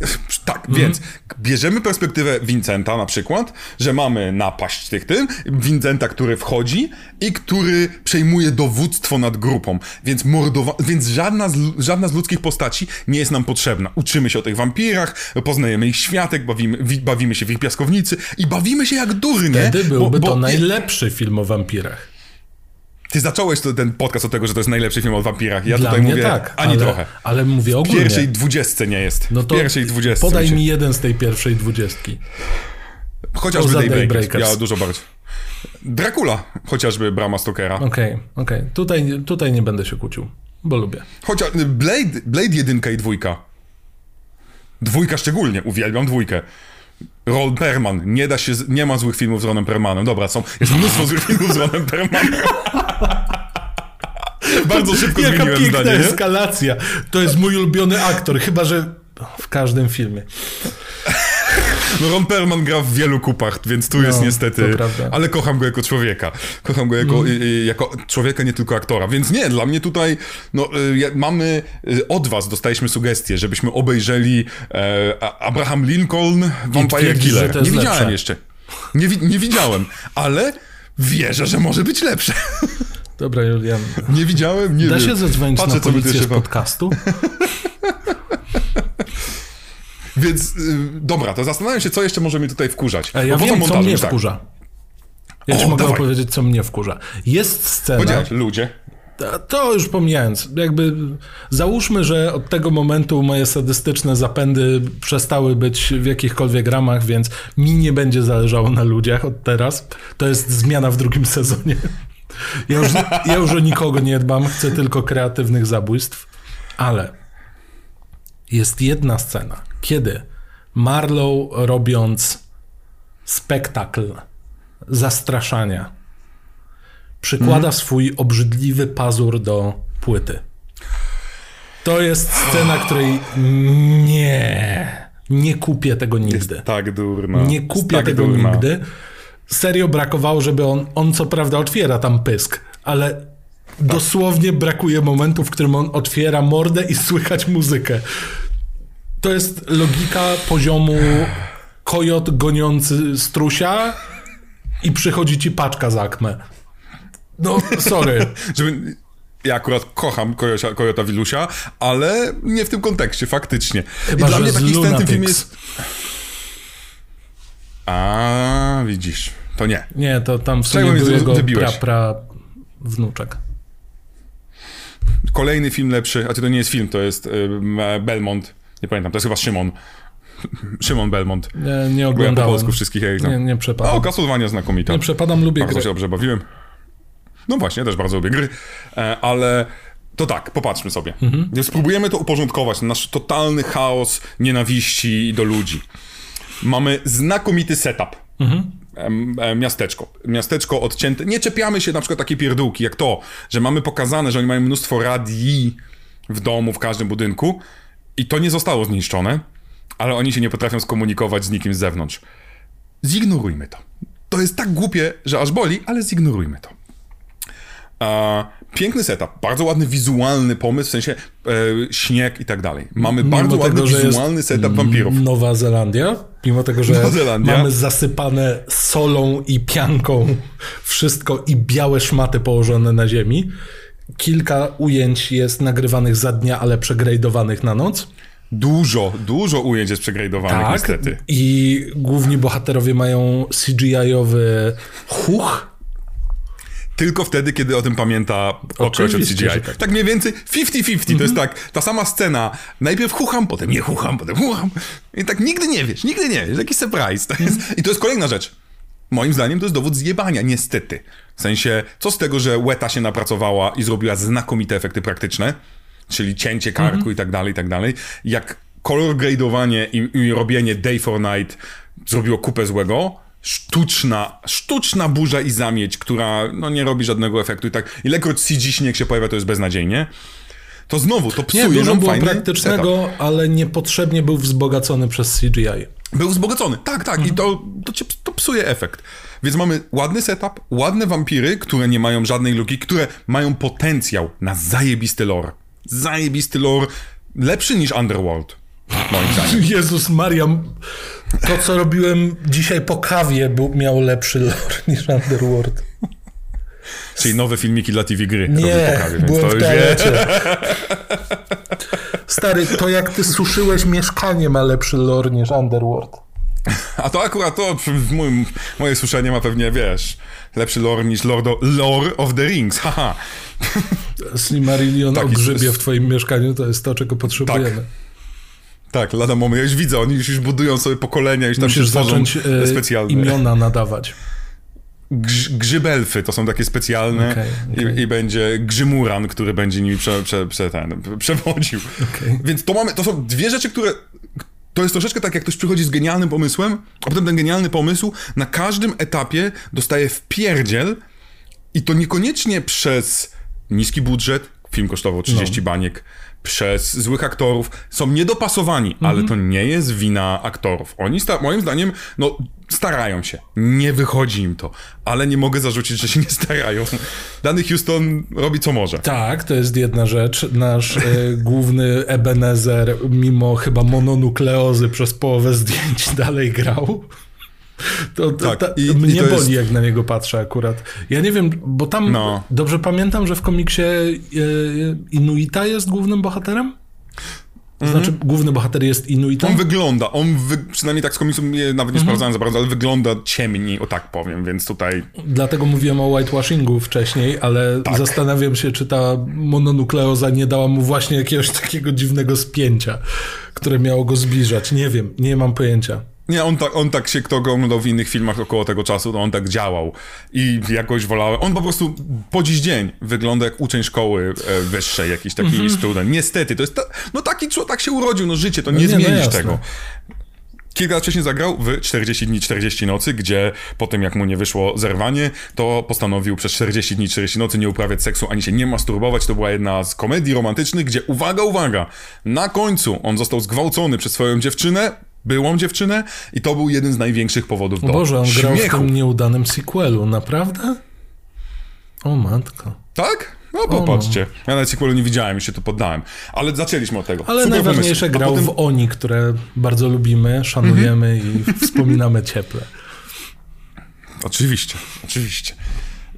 Tak, więc bierzemy perspektywę Vincenta na przykład, że mamy napaść tych tym, Vincenta, który wchodzi i który przejmuje dowództwo nad grupą, więc mordowa- więc żadna z, żadna z ludzkich postaci nie jest nam potrzebna. Uczymy się o tych wampirach, poznajemy ich światek, bawimy, wi- bawimy się w ich piaskownicy i bawimy się jak durnie. Wtedy byłby bo- to bo- najlepszy film o wampirach. Ty zacząłeś to, ten podcast od tego, że to jest najlepszy film o wampirach. Ja Dla tutaj mówię tak, ani ale, trochę. ale mówię W ogólnie. pierwszej dwudziestce nie jest. no w to pierwszej dwudziestce. podaj mi jeden z tej pierwszej dwudziestki. Chociażby Daybreakers. Daybreakers. Ja dużo bardziej. Dracula, chociażby Brama Stokera. Okej, okej. Tutaj, tutaj nie będę się kłócił, bo lubię. Chociaż Blade, Blade jedynka i dwójka. Dwójka szczególnie, uwielbiam dwójkę. Ron Perman, nie da się, nie ma złych filmów z Ronem Permanem. Dobra, są, jest mnóstwo złych filmów z Ronem Permanem. Bardzo szybko Jaka zmieniłem piękna zdanie, nie? eskalacja. To jest mój ulubiony aktor, chyba że w każdym filmie. No Ron Perlman gra w wielu kupach, więc tu jest No, niestety... to prawda. Ale kocham go jako człowieka. Kocham go jako, y, jako człowieka, nie tylko aktora. Więc nie, dla mnie tutaj no, y, mamy... Y, od was dostaliśmy sugestie, żebyśmy obejrzeli e, Abraham Lincoln, Vampire Killer. Nie jest widziałem lepsze. jeszcze. Nie, nie widziałem, ale wierzę, że może być lepsze. Dobra, Julian. Nie widziałem, nie Da wiem. się zadzwonić Patrzę, na policję z podcastu? Więc y, dobra, to zastanawiam się, co jeszcze może mnie tutaj wkurzać. A ja Bo poza wiem, co mnie tak. wkurza. Ja ci O, mogę dawaj. opowiedzieć, co mnie wkurza. Jest scena... Powiedziałeś, ludzie. To- To już pomijając, jakby załóżmy, że od tego momentu moje sadystyczne zapędy przestały być w jakichkolwiek ramach, więc mi nie będzie zależało na ludziach od teraz. To jest zmiana w drugim sezonie. Ja już, ja już o nikogo nie dbam, chcę tylko kreatywnych zabójstw, ale jest jedna scena, kiedy Marlow robiąc spektakl zastraszania przykłada swój obrzydliwy pazur do płyty. To jest scena, której nie, nie kupię tego nigdy. Tak durna. Nie Jest kupię tak tego durna. nigdy. Serio brakowało, żeby on, on co prawda otwiera tam pysk, ale dosłownie brakuje momentu, w którym on otwiera mordę i słychać muzykę. To jest logika poziomu kojot goniący strusia i przychodzi ci paczka za akmę. No, sorry. Żeby... Ja akurat kocham Kojosia, Kojota Wilusia, ale nie w tym kontekście, faktycznie. Chyba, I dla mnie taki Lunatics. filmie jest... A, widzisz, to nie. Nie, to tam w Czego sumie mnie był jego wybiłeś? pra, pra wnuczek. Kolejny film lepszy, a to nie jest film, to jest y, Belmont, nie pamiętam, to jest chyba Szymon. Szymon Belmont. Nie, nie Bo ja po oglądałem. polsku wszystkich jak Nie, nie przepadam. O, Castlevania znakomita. Nie przepadam, lubię Bardzo gry. się dobrze bawiłem. No właśnie, też bardzo lubię gry, e, ale to tak, popatrzmy sobie. Mhm. Spróbujemy to uporządkować, nasz totalny chaos nienawiści do ludzi. Mamy znakomity setup. Mhm. Miasteczko. Miasteczko odcięte. Nie czepiamy się na przykład takiej pierdółki jak to, że mamy pokazane, że oni mają mnóstwo radii w domu, w każdym budynku i to nie zostało zniszczone, ale oni się nie potrafią skomunikować z nikim z zewnątrz. Zignorujmy to. To jest tak głupie, że aż boli, ale zignorujmy to. E, piękny setup, bardzo ładny wizualny pomysł, w sensie e, śnieg i tak dalej. Mamy bardzo Mimo ładny tego, że jest wizualny setup wampirów. Nowa Zelandia, mimo tego, że mamy zasypane solą i pianką wszystko i białe szmaty położone na ziemi. Kilka ujęć jest nagrywanych za dnia, ale przegradowanych na noc. Dużo, dużo ujęć jest przegradowanych niestety. Tak. I główni bohaterowie mają CGI-owy huch. Tylko wtedy, kiedy o tym pamięta okroć od CGI. Tak. tak. mniej więcej 50-50, to jest tak, ta sama scena. Najpierw chucham, potem nie chucham, potem chucham. I tak nigdy nie wiesz, nigdy nie wiesz, taki surprise. I to jest kolejna rzecz. Moim zdaniem to jest dowód zjebania, niestety. W sensie, co z tego, że Łeta się napracowała i zrobiła znakomite efekty praktyczne, czyli cięcie karku i tak dalej, i tak dalej, jak kolor gradowanie i, i robienie day for night zrobiło kupę złego, sztuczna, sztuczna burza i zamieć, która no, nie robi żadnego efektu i tak, ilekroć CG śnieg się pojawia, to jest beznadziejnie, to znowu, to psuje Nie, dużo nam było praktycznego, ale niepotrzebnie był wzbogacony przez CGI. Był wzbogacony, tak, tak, i to, to, cię, to psuje efekt. Więc mamy ładny setup, ładne wampiry, które nie mają żadnej logiki, które mają potencjał na zajebisty lore. Zajebisty lore, lepszy niż Underworld, moim zdaniem. Jezus Maria, to co robiłem dzisiaj po kawie był, miał lepszy lore niż Underworld. Czyli nowe filmiki dla TV gry. Nie, pokazy, więc byłem to w już toalecie. Stary, to jak ty suszyłeś mieszkanie ma lepszy lore niż Underworld. A to akurat to, moim, moje suszenie ma pewnie, wiesz, lepszy lore niż Lord o, Lore of the Rings, haha. Slimarillion Taki grzybie w twoim mieszkaniu to jest to, czego potrzebujemy. Tak, lada moment, ja już widzę, oni już, już budują sobie pokolenia, już tam Musisz się zacząć e, specjalne. imiona nadawać. Grz, grzybelfy to są takie specjalne Okej, okej. I, i będzie grzymuran, który będzie nimi prze, prze, prze, ten, przewodził. Okej. Więc to mamy, to są dwie rzeczy, które to jest troszeczkę tak, jak ktoś przychodzi z genialnym pomysłem, a potem ten genialny pomysł na każdym etapie dostaje w pierdziel i to niekoniecznie przez niski budżet, film kosztował 30 No. baniek, przez złych aktorów, są niedopasowani, ale Mhm. to nie jest wina aktorów. Oni, moim zdaniem, no, starają się. Nie wychodzi im to, ale nie mogę zarzucić, że się nie starają. Dany Houston robi co może. Tak, to jest jedna rzecz. Nasz e, główny Ebenezer, mimo chyba mononukleozy przez połowę zdjęć dalej grał. To, to Tak, ta, i- i mnie to boli, jest- jak na niego patrzę akurat. Ja nie wiem, bo tam No. dobrze pamiętam, że w komiksie e, Inuita jest głównym bohaterem? Znaczy, główny bohater jest Inuitą? On wygląda, on wy, przynajmniej tak z komiksu nie, nawet nie sprawdzałem za bardzo, ale wygląda ciemniej, o tak powiem, więc tutaj Dlatego mówiłem o whitewashingu wcześniej, ale Tak. zastanawiam się, czy ta mononukleoza nie dała mu właśnie jakiegoś takiego dziwnego spięcia, które miało go zbliżać. Nie wiem, nie mam pojęcia. Nie, on tak, on tak się, kto go oglądał w innych filmach około tego czasu, to on tak działał. I jakoś wolałem. On po prostu po dziś dzień wygląda jak uczeń szkoły e, wyższej, jakiś taki Mhm. student. Niestety, to jest. Ta, no taki człowiek tak się urodził, no życie, to nie, nie, no zmienisz jasne. tego. Kilka lat wcześniej zagrał w 40 dni, 40 nocy, gdzie po tym jak mu nie wyszło zerwanie, to postanowił przez 40 dni, 40 nocy nie uprawiać seksu ani się nie masturbować. To była jedna z komedii romantycznych, gdzie uwaga, uwaga, na końcu on został zgwałcony przez swoją dziewczynę, byłą dziewczynę i to był jeden z największych powodów do Boże, on grał w tym nieudanym sequelu, naprawdę? O matko. Tak? No popatrzcie. Ja nawet sequelu nie widziałem, już się tu poddałem. Ale zaczęliśmy od tego. Ale Super najważniejsze pomysł. Grał potem- w Oni, które bardzo lubimy, szanujemy i wspominamy cieple. Oczywiście, oczywiście.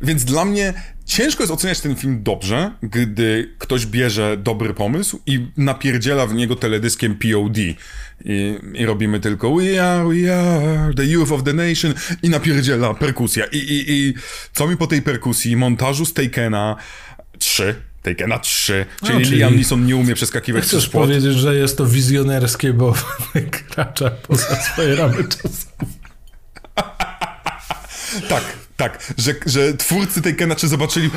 Więc dla mnie ciężko jest oceniać ten film dobrze, gdy ktoś bierze dobry pomysł i napierdziela w niego teledyskiem POD. I, i robimy tylko We are, we are, the youth of the nation i napierdziela perkusja. I, i, i co mi po tej perkusji, montażu z Takena 3, Takena 3, czyli, No, czyli- Liam Neeson nie umie przeskakiwać przez płot. powiedzieć, że jest to wizjonerskie, bo wykracza poza swoje ramy czasu. Tak, tak, że, że twórcy tej Kenaczy zobaczyli,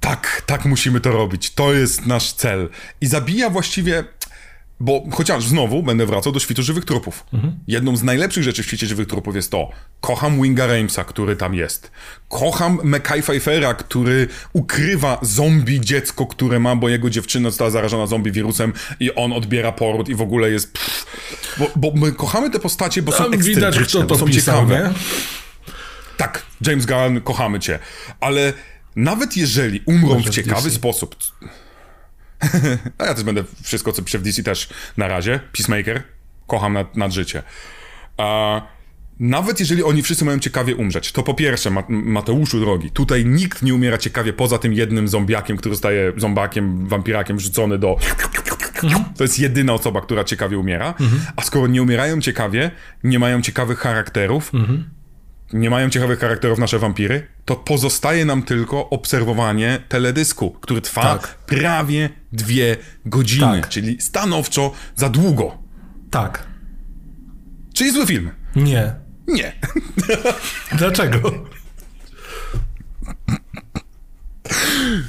tak, tak musimy to robić, to jest nasz cel. I zabija właściwie, bo chociaż znowu będę wracał do świtu żywych trupów. Jedną z najlepszych rzeczy w świecie żywych trupów jest to, kocham Winga Ramesa, który tam jest. Kocham Mackay Pfeiffera, który ukrywa zombie dziecko, które ma, bo jego dziewczyna została zarażona zombie wirusem i on odbiera poród i w ogóle jest... Pff, bo, bo my kochamy te postacie, bo są Tam widać, ekscentryczne, kto bo to są pisał, ciekawe. nie? James Gunn, kochamy cię. Ale nawet jeżeli umrą w w ciekawy sposób. A ja też będę wszystko, co piszę w DC też na razie. Peacemaker, kocham nad, nad życie. A nawet jeżeli oni wszyscy mają ciekawie umrzeć, to po pierwsze, Ma- Mateuszu drogi, tutaj nikt nie umiera ciekawie poza tym jednym zombiakiem, który zostaje zombakiem, wampirakiem wrzucony do... To jest jedyna osoba, która ciekawie umiera. A skoro nie umierają ciekawie, nie mają ciekawych charakterów, nie mają ciekawych charakterów nasze wampiry, to pozostaje nam tylko obserwowanie teledysku, który trwa Tak. prawie dwie godziny, Tak. czyli stanowczo za długo. Tak. Czyli zły film. Nie. Nie. Dlaczego?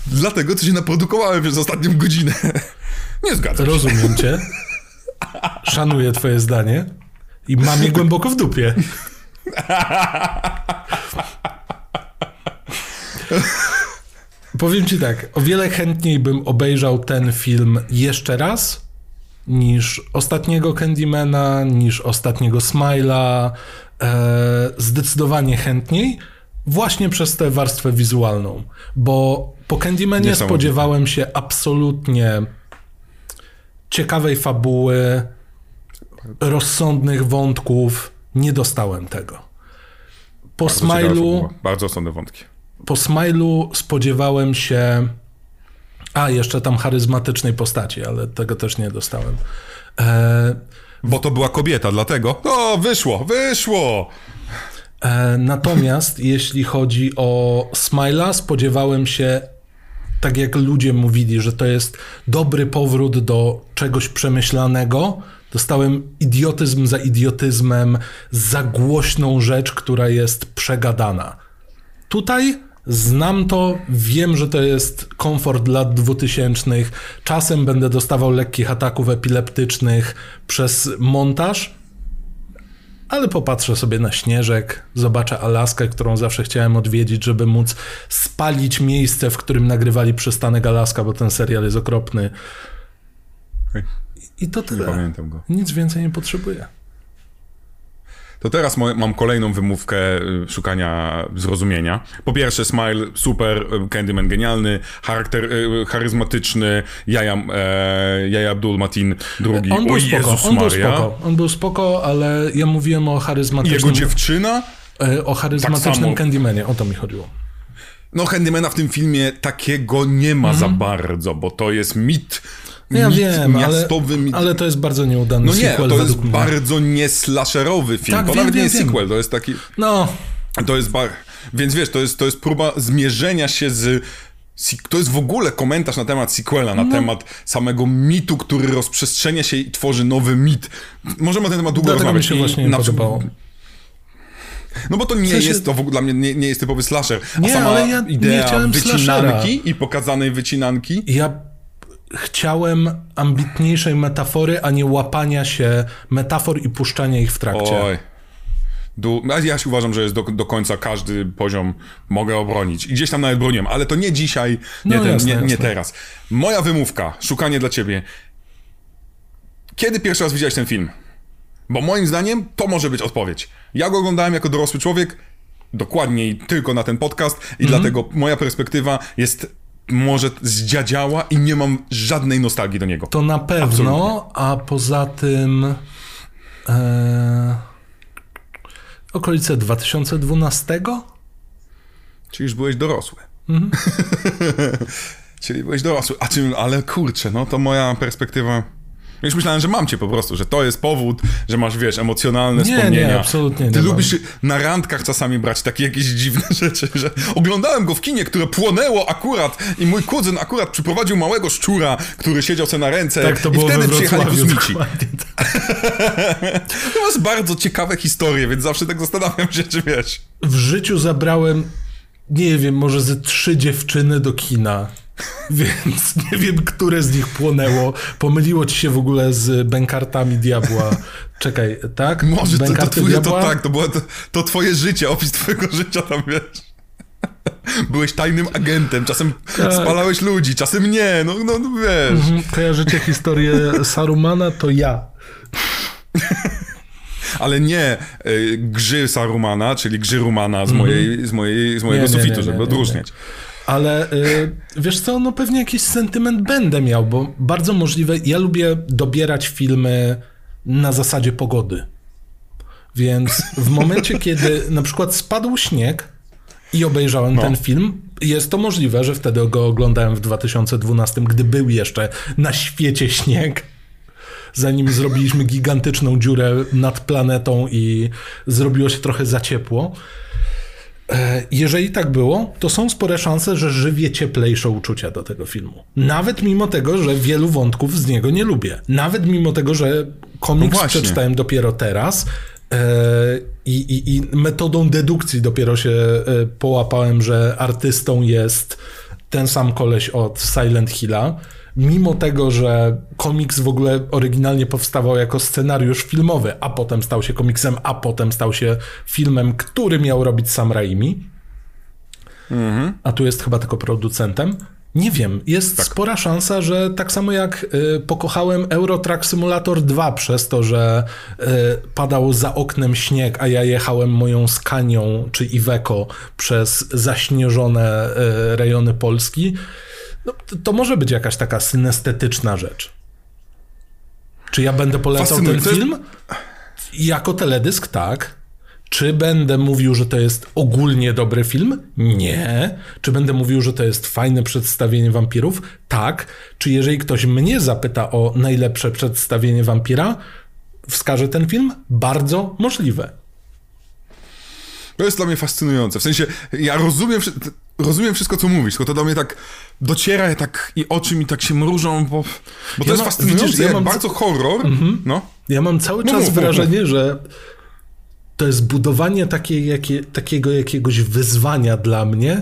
Dlatego, co się naprodukowałem przez ostatnią godzinę. Nie zgadzam się. Rozumiem cię. Szanuję twoje zdanie. I mam je głęboko w dupie. Powiem ci tak, o wiele chętniej bym obejrzał ten film jeszcze raz niż ostatniego Candymana, niż ostatniego Smile'a. E, zdecydowanie chętniej, właśnie przez tę warstwę wizualną. Bo po Candymanie spodziewałem się absolutnie ciekawej fabuły, rozsądnych wątków. Nie dostałem tego. Po Bardzo fabuła. Bardzo osądne wątki. po Smile'u spodziewałem się. A, jeszcze tam charyzmatycznej postaci, ale tego też nie dostałem. E, Bo to była kobieta, dlatego. O, wyszło, wyszło! e, natomiast jeśli chodzi o Smile'a, spodziewałem się, tak jak ludzie mówili, że to jest dobry powrót do czegoś przemyślanego. Dostałem idiotyzm za idiotyzmem, za głośną rzecz, która jest przegadana. Tutaj znam to, wiem, że to jest komfort lat 2000. Czasem będę dostawał lekkich ataków epileptycznych przez montaż, ale popatrzę sobie na śnieżek, zobaczę Alaskę, którą zawsze chciałem odwiedzić, żeby móc spalić miejsce, w którym nagrywali przystanek Alaska, bo ten serial jest okropny. I to tyle. pamiętam go. Nic więcej nie potrzebuję. To teraz mam kolejną wymówkę y, szukania zrozumienia. Po pierwsze, Smile super, y, Candyman genialny, charakter y, charyzmatyczny, Jaja, e, Jaja Abdul Matin drugi. On był o spoko, Jezus on był Maria. spoko, on był spoko, ale ja mówiłem o charyzmatycznym... jego dziewczyna? E, O charyzmatycznym Tak samo. Candymanie, o to mi chodziło. No, Handymana w tym filmie takiego nie ma za bardzo, bo to jest mit. Mhm. Ja wiem, ale, miastowy, mit... ale to jest bardzo nieudany No nie, sequel to jest mnie. bardzo nieslasherowy film. Tak, to wiem, nawet nie wiem, jest wiem. sequel, to jest taki... No, To jest bar... Więc wiesz, to jest, to jest próba zmierzenia się z... To jest w ogóle komentarz na temat sequela, No. na temat samego mitu, który rozprzestrzenia się i tworzy nowy mit. Możemy na ten temat długo dlatego mi rozmawiać. się I właśnie nie podobało. No bo to nie sensie- jest, to w ogóle dla mnie nie, nie jest typowy slasher. A Nie, sama ale ja nie idea chciałem wycinanki slashera. i pokazanej wycinanki Ja chciałem ambitniejszej metafory, a nie łapania się metafor i puszczania ich w trakcie. Oj. Du... a Ja się uważam, że jest do, do końca każdy poziom mogę obronić. I gdzieś tam nawet broniłem, ale to nie dzisiaj, nie, No ten, jasne, nie, nie jasne. teraz. Moja wymówka, szukanie dla ciebie. Kiedy pierwszy raz widziałeś ten film? Bo moim zdaniem to może być odpowiedź. Ja go oglądałem jako dorosły człowiek, dokładniej tylko na ten podcast i dlatego moja perspektywa jest może zdziadziała i nie mam żadnej nostalgii do niego. To na pewno, a poza tym e, okolice 2012? Czyli już byłeś dorosły. Mhm. Czyli byłeś dorosły. A czym, ale kurczę, no to moja perspektywa. Już myślałem, że mam cię po prostu, że to jest powód, że masz, wiesz, emocjonalne Nie, wspomnienia. nie, absolutnie nie Ty mam. lubisz na randkach czasami brać takie jakieś dziwne rzeczy, że oglądałem go w kinie, które płonęło akurat i mój kuzyn akurat przyprowadził małego szczura, który siedział sobie na ręce Tak to i było wtedy we przyjechali kosmici. tak. To jest bardzo ciekawe historie, więc zawsze tak zastanawiam się, czy wiesz. W życiu zabrałem, nie wiem, może ze trzy dziewczyny do kina. Więc nie wiem, które z nich płonęło. Pomyliło ci się w ogóle z bękartami diabła. Czekaj, tak? Może to, to, twoje, to diabła? tak, to było to, to twoje życie, opis twojego życia tam, wiesz. Byłeś tajnym agentem, czasem Tak. spalałeś ludzi, czasem nie, no, no, no wiesz. Mhm, Kojarzycie historię Sarumana? To ja. Ale nie y, grzy Sarumana, czyli grzy Rumana z, mojej, z, mojej, z mojego Mhm. Nie, sufitu, nie, żeby nie, nie, odróżniać. Ale y, wiesz co, no pewnie jakiś sentyment będę miał, bo bardzo możliwe, ja lubię dobierać filmy na zasadzie pogody. Więc w momencie, kiedy na przykład spadł śnieg i obejrzałem No. ten film, jest to możliwe, że wtedy go oglądałem w 2012, gdy był jeszcze na świecie śnieg. Zanim zrobiliśmy gigantyczną dziurę nad planetą i zrobiło się trochę za ciepło. E, Jeżeli tak było, to są spore szanse, że żywię cieplejsze uczucia do tego filmu. Nawet mimo tego, że wielu wątków z niego nie lubię. Nawet mimo tego, że komiks No przeczytałem dopiero teraz e, i, i, i metodą dedukcji dopiero się e, połapałem, że artystą jest ten sam koleś od Silent Hilla. Mimo tego, że komiks w ogóle oryginalnie powstawał jako scenariusz filmowy, a potem stał się komiksem, a potem stał się filmem, który miał robić Sam Raimi, a tu jest chyba tylko producentem. Nie wiem, jest spora szansa, że tak samo jak y, pokochałem Euro Truck Simulator 2 przez to, że y, padał za oknem śnieg, a ja jechałem moją Skanią czy Iveco przez zaśnieżone y, rejony Polski, no, to, to może być jakaś taka synestetyczna rzecz. Czy ja będę polecał ten film? Jako teledysk, tak. Czy będę mówił, że to jest ogólnie dobry film? Nie. Czy będę mówił, że to jest fajne przedstawienie wampirów? Tak. Czy jeżeli ktoś mnie zapyta o najlepsze przedstawienie wampira, wskażę ten film? Bardzo możliwe. To jest dla mnie fascynujące. W sensie, ja rozumiem, rozumiem wszystko, co mówisz, tylko to do mnie tak dociera tak i oczy mi tak się mrużą, bo, bo to Ja jest mam- fascynujące. widzisz, ja mam- bardzo horror, no. Ja mam cały No czas mów, mów, wrażenie, że to jest budowanie takiej, jakie, takiego jakiegoś wyzwania dla mnie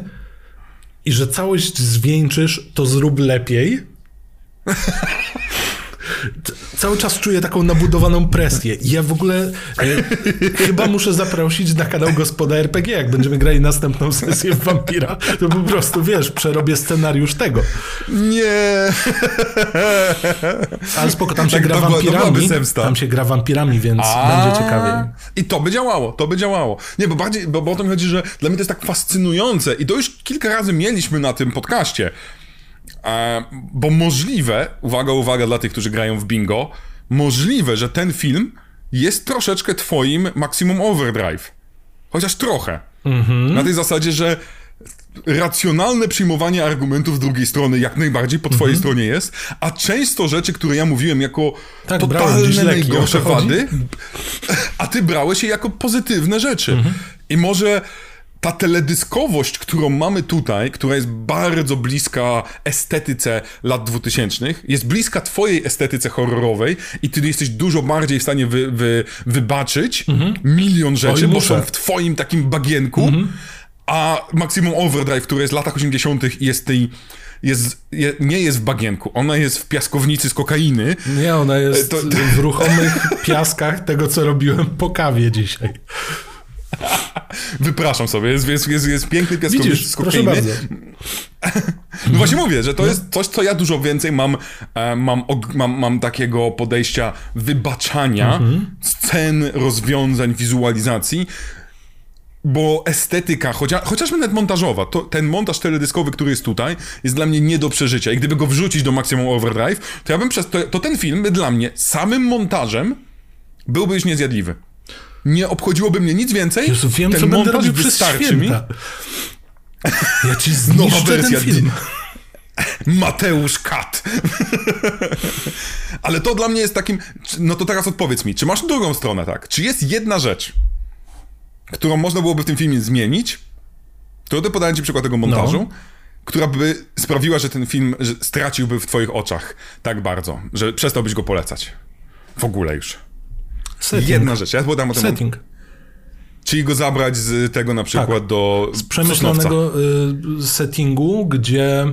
i że całość zwieńczysz, to zrób lepiej. Cały czas czuję taką nabudowaną presję. I ja w ogóle e, chyba muszę zaprosić na kanał Gospoda RPG, jak będziemy grali następną sesję w Vampira, to po prostu, wiesz, przerobię scenariusz tego. Nie. Ale spoko, tam się Tak, gra to to wampirami. zemsta. Tam się gra wampirami, więc A, będzie ciekawiej. I to by działało, to by działało. Nie, bo bardziej, bo, bo o to mi chodzi, że dla mnie to jest tak fascynujące i to już kilka razy mieliśmy na tym podcaście. Bo możliwe, uwaga, uwaga dla tych, którzy grają w bingo, możliwe, że ten film jest troszeczkę twoim Maximum Overdrive. Chociaż trochę. Na tej zasadzie, że racjonalne przyjmowanie argumentów z drugiej strony jak najbardziej po twojej stronie jest, a często rzeczy, które ja mówiłem jako Tak, totalne najgorsze wady, a ty brałeś je jako pozytywne rzeczy. I może ta teledyskowość, którą mamy tutaj, która jest bardzo bliska estetyce lat 2000, jest bliska twojej estetyce horrorowej i ty jesteś dużo bardziej w stanie wy, wy, wybaczyć milion rzeczy, bo są w twoim takim bagienku, a Maximum Overdrive, które jest w latach 80. jest tej jest, je, nie jest w bagienku, ona jest w piaskownicy z kokainy. Nie, ona jest To- to- w ruchomych piaskach tego, co robiłem po kawie dzisiaj. Wypraszam sobie, jest, jest, jest, jest piękny piaskownicy Widzisz, z proszę kokainy. bardzo. No właśnie mówię, że to jest coś, co ja dużo więcej mam, e, mam, mam, mam takiego podejścia wybaczania scen, rozwiązań, wizualizacji, bo estetyka, chociaż, chociażby nawet montażowa, to, ten montaż teledyskowy, który jest tutaj, jest dla mnie nie do przeżycia. I gdyby go wrzucić do Maximum Overdrive, to ja bym przez, to, to ten film dla mnie samym montażem byłby już niezjadliwy. Nie obchodziłoby mnie nic więcej. Jezu, wiem, ten co będę robił przez wystarczy święta. Ja ci zniszczę ten wersja. film. Mateusz Kat. Ale to dla mnie jest takim, no to teraz odpowiedz mi, czy masz drugą stronę, tak? Czy jest jedna rzecz, którą można byłoby w tym filmie zmienić, to podałem ci przykład tego montażu, no. która by sprawiła, że ten film straciłby w twoich oczach tak bardzo, że przestałbyś go polecać. W ogóle już. Setting. Jedna rzecz, ja podam o tym. Setting. Czyli go zabrać z tego na przykład tak. do. Z przemyślanego y, settingu, gdzie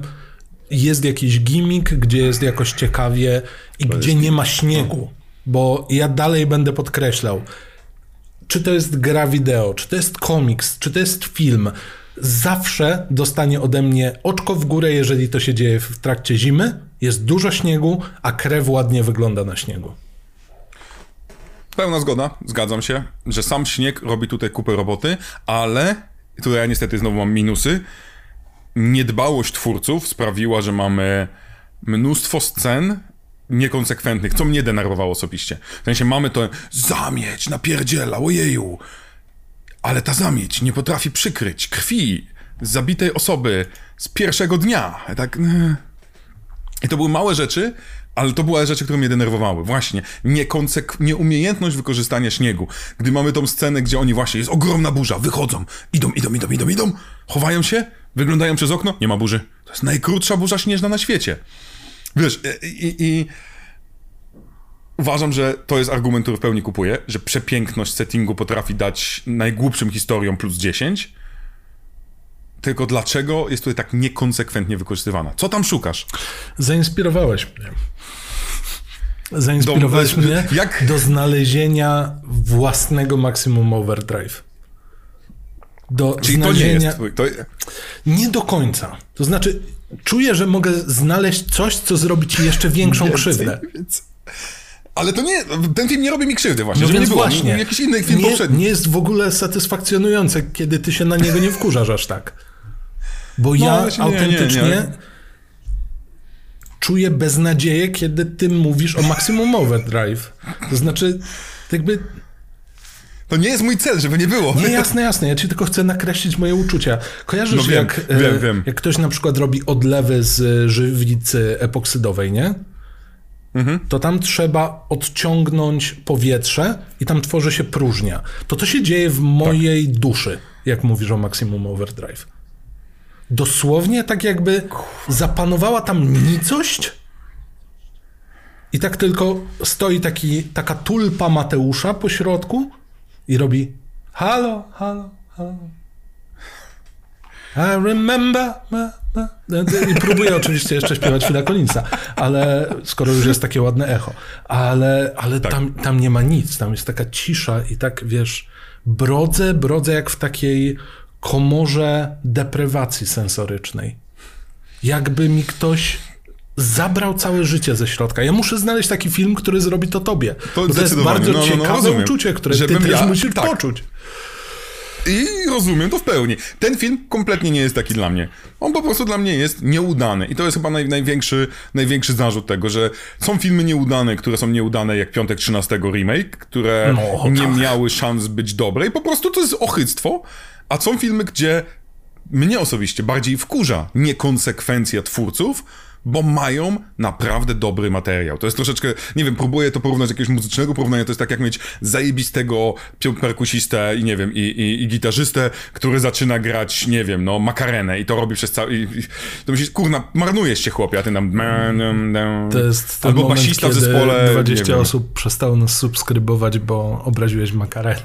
jest jakiś gimmick, gdzie jest jakoś ciekawie i to gdzie jest... nie ma śniegu. Bo ja dalej będę podkreślał, czy to jest gra wideo, czy to jest komiks, czy to jest film, zawsze dostanie ode mnie oczko w górę, jeżeli to się dzieje w trakcie zimy. Jest dużo śniegu, a krew ładnie wygląda na śniegu. Pełna zgoda, zgadzam się, że sam śnieg robi tutaj kupę roboty, ale tutaj ja niestety znowu mam minusy. Niedbałość twórców sprawiła, że mamy mnóstwo scen niekonsekwentnych, co mnie denerwowało osobiście. W sensie mamy to zamieć, napierdziela, ojeju, ale ta zamieć nie potrafi przykryć krwi zabitej osoby z pierwszego dnia. Tak... I to były małe rzeczy, ale to były rzeczy, które mnie denerwowały. Właśnie, niekonsek- nieumiejętność wykorzystania śniegu. Gdy mamy tą scenę, gdzie oni właśnie, jest ogromna burza, wychodzą, idą, idą, idą, idą, idą, chowają się, wyglądają przez okno, nie ma burzy. To jest najkrótsza burza śnieżna na świecie. Wiesz, e, i, i uważam, że to jest argument, który w pełni kupuję, że przepiękność settingu potrafi dać najgłupszym historiom plus 10, tylko dlaczego jest tutaj tak niekonsekwentnie wykorzystywana? Co tam szukasz? Zainspirowałeś mnie. Zainspirowałeś do, mnie jak... do znalezienia własnego Maximum Overdrive. Do Czyli znalezienia... to nie jest to... Nie do końca. To znaczy, czuję, że mogę znaleźć coś, co zrobi ci jeszcze większą więcej, krzywdę. Więcej. Ale to nie, ten film nie robi mi krzywdy właśnie, no więc nie było. właśnie. Jakiś inny film nie, poprzedni. Nie jest w ogóle satysfakcjonujące, kiedy ty się na niego nie wkurzasz aż tak. Bo no, ja autentycznie nie, nie, czuję beznadzieję, kiedy ty mówisz o Maximum Overdrive. To znaczy, jakby... To nie jest mój cel, żeby nie było. Nie, jasne, jasne. Ja ci tylko chcę nakreślić moje uczucia. Kojarzysz, no wiem, jak, wiem, e, wiem. jak ktoś na przykład robi odlewy z żywicy epoksydowej, nie? Mhm. to tam trzeba odciągnąć powietrze i tam tworzy się próżnia. To to się dzieje w mojej tak. duszy, jak mówisz o Maximum Overdrive. Dosłownie tak jakby zapanowała tam nicość i tak tylko stoi taki, taka tulpa Mateusza po środku i robi halo, halo, halo. I remember. I próbuję oczywiście jeszcze śpiewać Phila Collinsa, ale skoro już jest takie ładne echo. Ale, ale tak. tam, tam nie ma nic, tam jest taka cisza i tak, wiesz, brodzę, brodzę jak w takiej komorze deprywacji sensorycznej. Jakby mi ktoś zabrał całe życie ze środka. Ja muszę znaleźć taki film, który zrobi to tobie. To, to jest bardzo no, no, no, ciekawe uczucie, które Żebym ty też ja, musisz tak. poczuć. I rozumiem to w pełni. Ten film kompletnie nie jest taki dla mnie. On po prostu dla mnie jest nieudany. I to jest chyba naj, największy, największy zarzut tego, że są filmy nieudane, które są nieudane jak Piątek 13 remake, które no, nie tak. miały szans być dobre i po prostu to jest ochyctwo. A są filmy, gdzie mnie osobiście bardziej wkurza niekonsekwencja twórców, bo mają naprawdę dobry materiał. To jest troszeczkę, nie wiem, próbuję to porównać do jakiegoś muzycznego porównania, to jest tak jak mieć zajebistego perkusistę i nie wiem, i, i, i gitarzystę, który zaczyna grać, nie wiem, no, makarenę i to robi przez cały... I, i, to myślisz, kurna, marnujesz się chłopie, a ty tam... To jest ten Albo moment, basista w zespole... 20 osób przestało nas subskrybować, bo obraziłeś makarenę.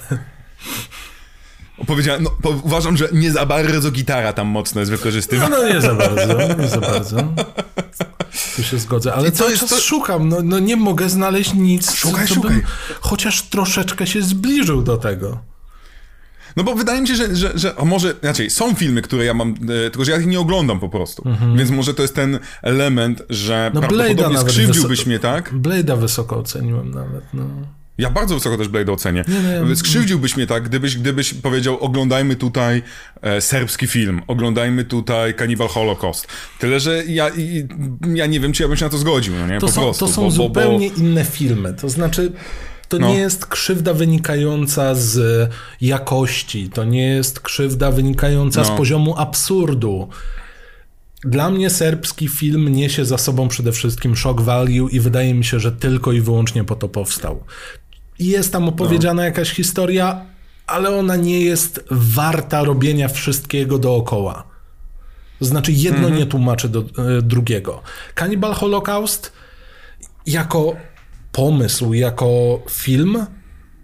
Powiedziałem, no, uważam, że nie za bardzo gitara tam mocno jest wykorzystywana. No, no nie za bardzo, nie za bardzo. Tu się zgodzę, ale cały czas to... szukam, no, no nie mogę znaleźć nic, szukaj, co szukaj. chociaż troszeczkę się zbliżył do tego. No bo wydaje mi się, że, że, że a może, inaczej, są filmy, które ja mam, e, tylko że ja ich nie oglądam po prostu. Mhm. Więc może to jest ten element, że no, prawdopodobnie skrzywdziłbyś mnie, tak? Blade'a wysoko oceniłem nawet, no. Ja bardzo wysoko też Blade ocenię. Nie, nie, Skrzywdziłbyś mnie tak, gdybyś, gdybyś powiedział, oglądajmy tutaj e, serbski film, oglądajmy tutaj Cannibal Holocaust. Tyle, że ja, i, ja nie wiem, czy ja bym się na to zgodził, no nie? To po są, prostu, to są bo, zupełnie bo, bo... inne filmy. To znaczy, to no. nie jest krzywda wynikająca z jakości, to nie jest krzywda wynikająca no. z poziomu absurdu. Dla mnie serbski film niesie za sobą przede wszystkim shock value i wydaje mi się, że tylko i wyłącznie po to powstał. Jest tam opowiedziana no. jakaś historia, ale ona nie jest warta robienia wszystkiego dookoła. To znaczy, jedno mm -hmm. nie tłumaczy do e, drugiego. Cannibal Holocaust jako pomysł, jako film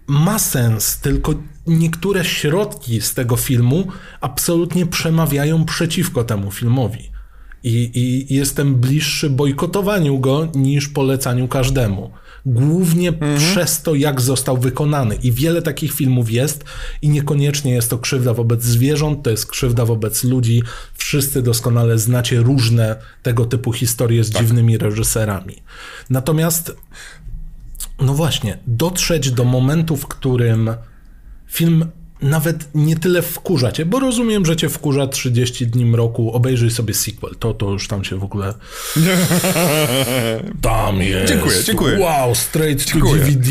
ma sens, tylko niektóre środki z tego filmu absolutnie przemawiają przeciwko temu filmowi. I, I, jestem bliższy bojkotowaniu go niż polecaniu każdemu. Głównie mhm. przez to, jak został wykonany. I wiele takich filmów jest, i niekoniecznie jest to krzywda wobec zwierząt, to jest krzywda wobec ludzi. Wszyscy doskonale znacie różne tego typu historie z tak. dziwnymi reżyserami. Natomiast, no właśnie, dotrzeć do momentu, w którym film nawet nie tyle wkurza cię, bo rozumiem, że cię wkurza 30 dni mroku, obejrzyj sobie sequel, to, to już tam się w ogóle... Tam jest. Dziękuję, dziękuję. Wow, straight dziękuję. to DVD,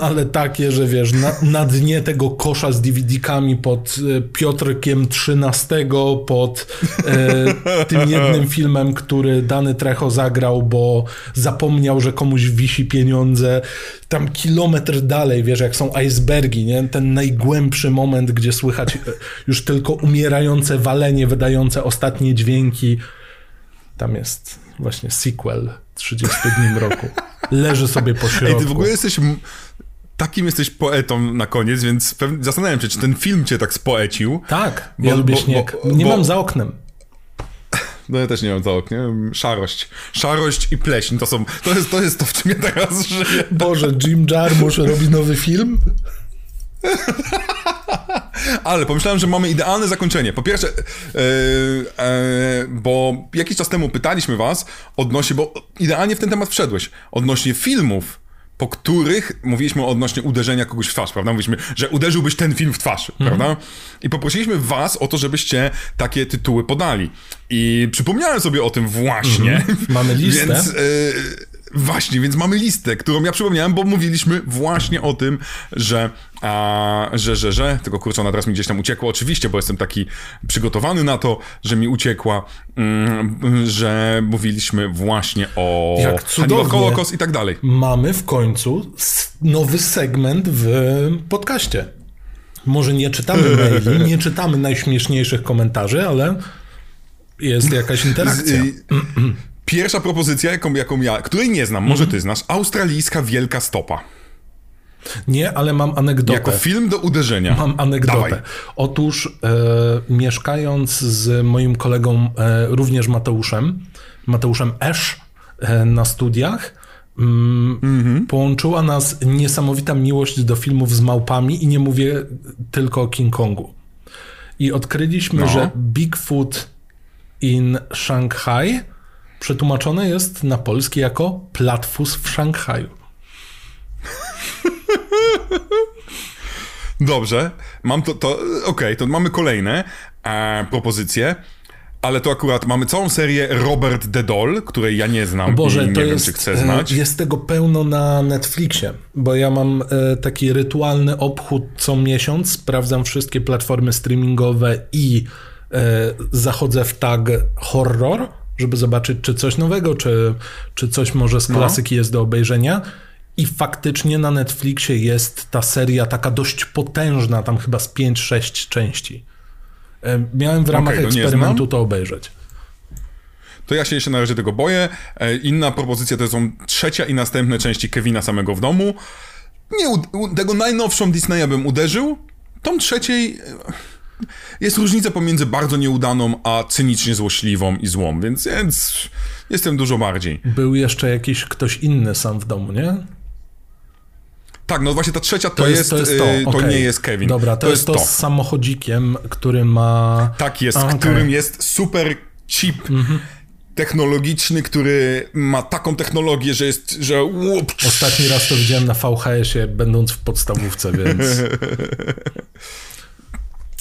ale takie, że wiesz, na, na dnie tego kosza z DVD-kami pod e, Piotrkiem XIII, pod e, tym jednym filmem, który Dany Trecho zagrał, bo zapomniał, że komuś wisi pieniądze tam kilometr dalej, wiesz, jak są icebergi, nie? Ten najgłębszy moment, gdzie słychać już tylko umierające walenie, wydające ostatnie dźwięki. Tam jest właśnie sequel 30 dni roku. Leży sobie po środku. Ej, ty w ogóle jesteś takim jesteś poetą na koniec, więc zastanawiam się, czy ten film cię tak spoecił. Tak, bo, ja lubię bo, śnieg. Bo, nie mam za oknem. No ja też nie mam za oknem. Szarość. Szarość i pleśń to są. To jest to, jest to w czym ja teraz żyję. Boże, Jim Jarmusch robi nowy film? Ale pomyślałem, że mamy idealne zakończenie. Po pierwsze, yy, yy, bo jakiś czas temu pytaliśmy was odnośnie, bo idealnie w ten temat wszedłeś, odnośnie filmów, po których mówiliśmy odnośnie uderzenia kogoś w twarz, prawda? Mówiliśmy, że uderzyłbyś ten film w twarz, mm. prawda? I poprosiliśmy was o to, żebyście takie tytuły podali. I przypomniałem sobie o tym właśnie. Mm. Mamy listę. Więc, y Właśnie, więc mamy listę, którą ja przypomniałem, bo mówiliśmy właśnie o tym, że, a, że, że, że, tylko kurczę, ona teraz mi gdzieś tam uciekła, oczywiście, bo jestem taki przygotowany na to, że mi uciekła, mm, że mówiliśmy właśnie o Jak Holocaust i tak dalej. Mamy w końcu nowy segment w podcaście. Może nie czytamy maili, nie czytamy najśmieszniejszych komentarzy, ale jest jakaś interakcja. Pierwsza propozycja, jaką, jaką ja, której nie znam, może ty znasz, australijska wielka stopa. Nie, ale mam anegdotę. Jako film do uderzenia. Mam anegdotę. Dawaj. Otóż e, mieszkając z moim kolegą, e, również Mateuszem, Mateuszem Esz e, na studiach, mm, mm-hmm. połączyła nas niesamowita miłość do filmów z małpami i nie mówię tylko o King Kongu. I odkryliśmy, no. że Bigfoot in Shanghai przetłumaczone jest na polski jako platfus w Szanghaju. Dobrze, mam to, to okej, okay, to mamy kolejne e, propozycje. Ale to akurat mamy całą serię Robert the Doll, której ja nie znam Boże, i nie wiem, jest, czy chcę e, znać. Jest tego pełno na Netflixie, bo ja mam e, taki rytualny obchód co miesiąc, sprawdzam wszystkie platformy streamingowe i e, zachodzę w tag horror żeby zobaczyć, czy coś nowego, czy, czy coś może z no. klasyki no. jest do obejrzenia. I faktycznie na Netflixie jest ta seria taka dość potężna, tam chyba z 5-6 części. E, miałem w ramach okay, eksperymentu to obejrzeć. To ja się jeszcze na razie tego boję. E, inna propozycja to są trzecia i następne części Kevina samego w domu. Nie, tego najnowszą Disneya bym uderzył. Tą trzeciej jest różnica pomiędzy bardzo nieudaną, a cynicznie złośliwą i złą, więc, więc jestem dużo bardziej. Był jeszcze jakiś ktoś inny sam w domu, nie? Tak, no właśnie ta trzecia to, to jest, to, jest to. Yy, to okay. nie jest Kevin. Dobra, to, jest, to, z samochodzikiem, który ma... Tak jest, okay. którym jest super chip mhm. technologiczny, który ma taką technologię, że jest, że... Ostatni raz to widziałem na VHS-ie, będąc w podstawówce, więc...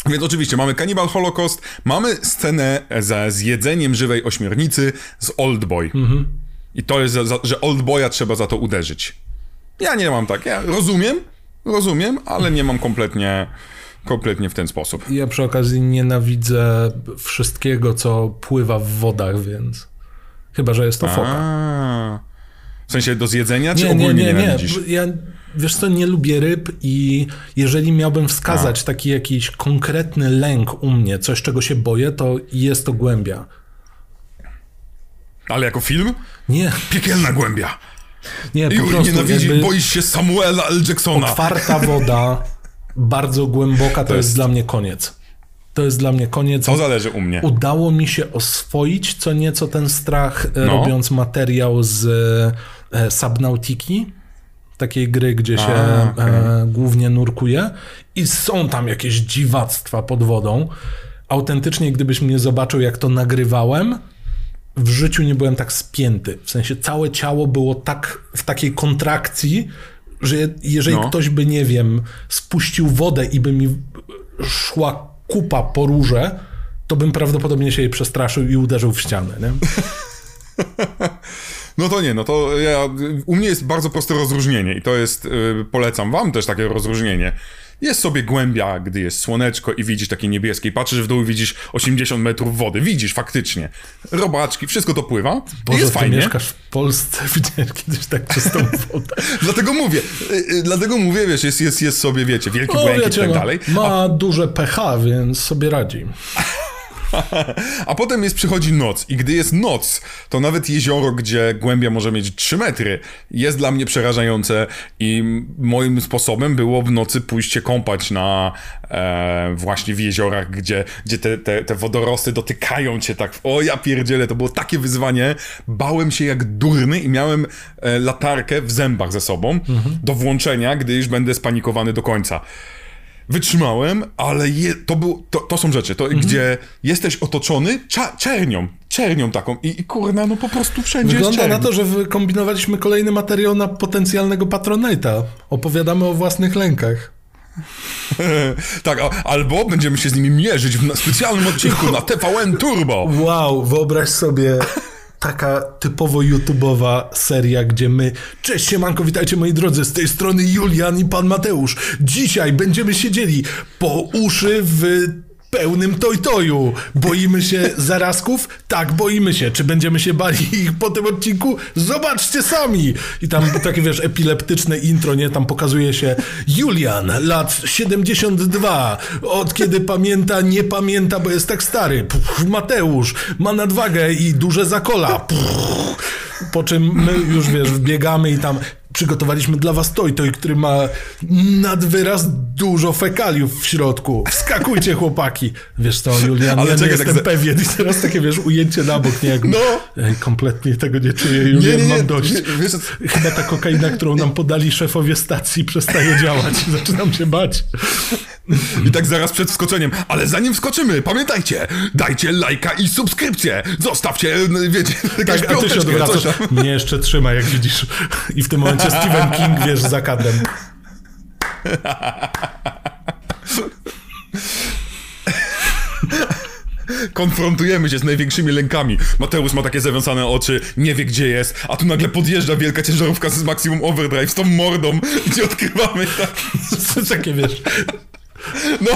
Więc oczywiście mamy Cannibal Holocaust, mamy scenę ze zjedzeniem żywej ośmiornicy z Oldboy. Mhm. I to jest, za, że Oldboya trzeba za to uderzyć. Ja nie mam tak, ja rozumiem, rozumiem, ale nie mam kompletnie kompletnie w ten sposób. Ja przy okazji nienawidzę wszystkiego, co pływa w wodach, więc chyba, że jest to foka. A, w sensie do zjedzenia, czy Nie, nie, ogólnie nie, nie. nienawidzisz? Ja, wiesz co, nie lubię ryb i jeżeli miałbym wskazać taki jakiś konkretny lęk u mnie, coś czego się boję, to jest to głębia. Ale jako film? Nie, Piekielna głębia. nie, po Juri prostu nienawidzi, jakby boisz się Samuela L. Jacksona. otwarta woda, bardzo głęboka, to, jest... jest- dla mnie koniec. To jest dla mnie koniec. To zależy u mnie. Udało mi się oswoić co nieco ten strach, e, No. robiąc materiał z e, Subnautiki, takiej gry, gdzie się A, okej. e, głównie nurkuje i są tam jakieś dziwactwa pod wodą. Autentycznie, gdybyś mnie zobaczył, jak to nagrywałem, w życiu nie byłem tak spięty. W sensie całe ciało było tak w takiej kontrakcji, że jeżeli No. ktoś by, nie wiem, spuścił wodę i by mi szła kupa po rurze, to bym prawdopodobnie się jej przestraszył i uderzył w ścianę. Nie? No to nie, no to ja, u mnie jest bardzo proste rozróżnienie i to jest, y, polecam wam też takie rozróżnienie. Jest sobie głębia, gdy jest słoneczko i widzisz takie niebieskie i patrzysz w dół i widzisz 80 metrów wody. Widzisz faktycznie. Robaczki, wszystko to pływa Boże, jest fajnie. mieszkasz w Polsce, widziałeś kiedyś tak czystą wodę. Dlatego mówię, y, y, dlatego mówię, wiesz, jest, jest, jest sobie, wiecie, wielki O, błękit i tak no, dalej. ma duże pH, więc sobie radzi. A potem jest, przychodzi noc i gdy jest noc, to nawet jezioro, gdzie głębia może mieć 3 metry, jest dla mnie przerażające i moim sposobem było w nocy pójść się kąpać na e, właśnie w jeziorach, gdzie, gdzie te, te, te wodorosty dotykają cię tak. O ja pierdzielę, to było takie wyzwanie. Bałem się jak durny i miałem e, latarkę w zębach ze sobą do włączenia, gdy już będę spanikowany do końca. Wytrzymałem, ale je, to, był, to, to są rzeczy, to, gdzie jesteś otoczony cza, czernią, czernią taką i, i kurna, no po prostu wszędzie Wygląda na to, że wykombinowaliśmy kolejny materiał na potencjalnego patronate'a. Opowiadamy o własnych lękach. tak, albo będziemy się z nimi mierzyć w specjalnym odcinku na TVN Turbo. Wow, wyobraź sobie taka typowo YouTube'owa seria, gdzie my, cześć siemanko, witajcie moi drodzy, z tej strony Julian i pan Mateusz. Dzisiaj będziemy siedzieli po uszy w pełnym toj-toju. Boimy się zarazków? Tak, boimy się. Czy będziemy się bali ich po tym odcinku? Zobaczcie sami! I tam takie, wiesz, epileptyczne intro, nie? Tam pokazuje się Julian, lat 72, od kiedy pamięta, nie pamięta, bo jest tak stary. Pff, Mateusz ma nadwagę i duże zakola. Pff. Po czym my już, wiesz, wbiegamy i tam przygotowaliśmy dla was toj, toj, który ma nad wyraz dużo fekaliów w środku. Wskakujcie, chłopaki. Wiesz co, Julian, Ale ja nie czekaj, jestem tak pewien. I teraz takie, wiesz, ujęcie na bok, nie? Jak... No. Ej, kompletnie tego nie czuję, Julian, Nie, nie, mam dość. wiesz, Chyba ta kokaina, którą nam podali szefowie stacji przestaje działać. Zaczynam się bać. I tak zaraz przed wskoczeniem, ale zanim wskoczymy, pamiętajcie, dajcie lajka i subskrypcję, zostawcie, no, wiecie, jakąś Tak, a ty się piąteczkę, odwracasz. Mnie jeszcze trzyma, jak widzisz. I w tym momencie Stephen King, wiesz, za kadrem. Konfrontujemy się z największymi lękami. Mateusz ma takie zawiązane oczy, nie wie gdzie jest, a tu nagle podjeżdża wielka ciężarówka z Maximum Overdrive z tą mordą, gdzie odkrywamy tak. Takie, wiesz... No,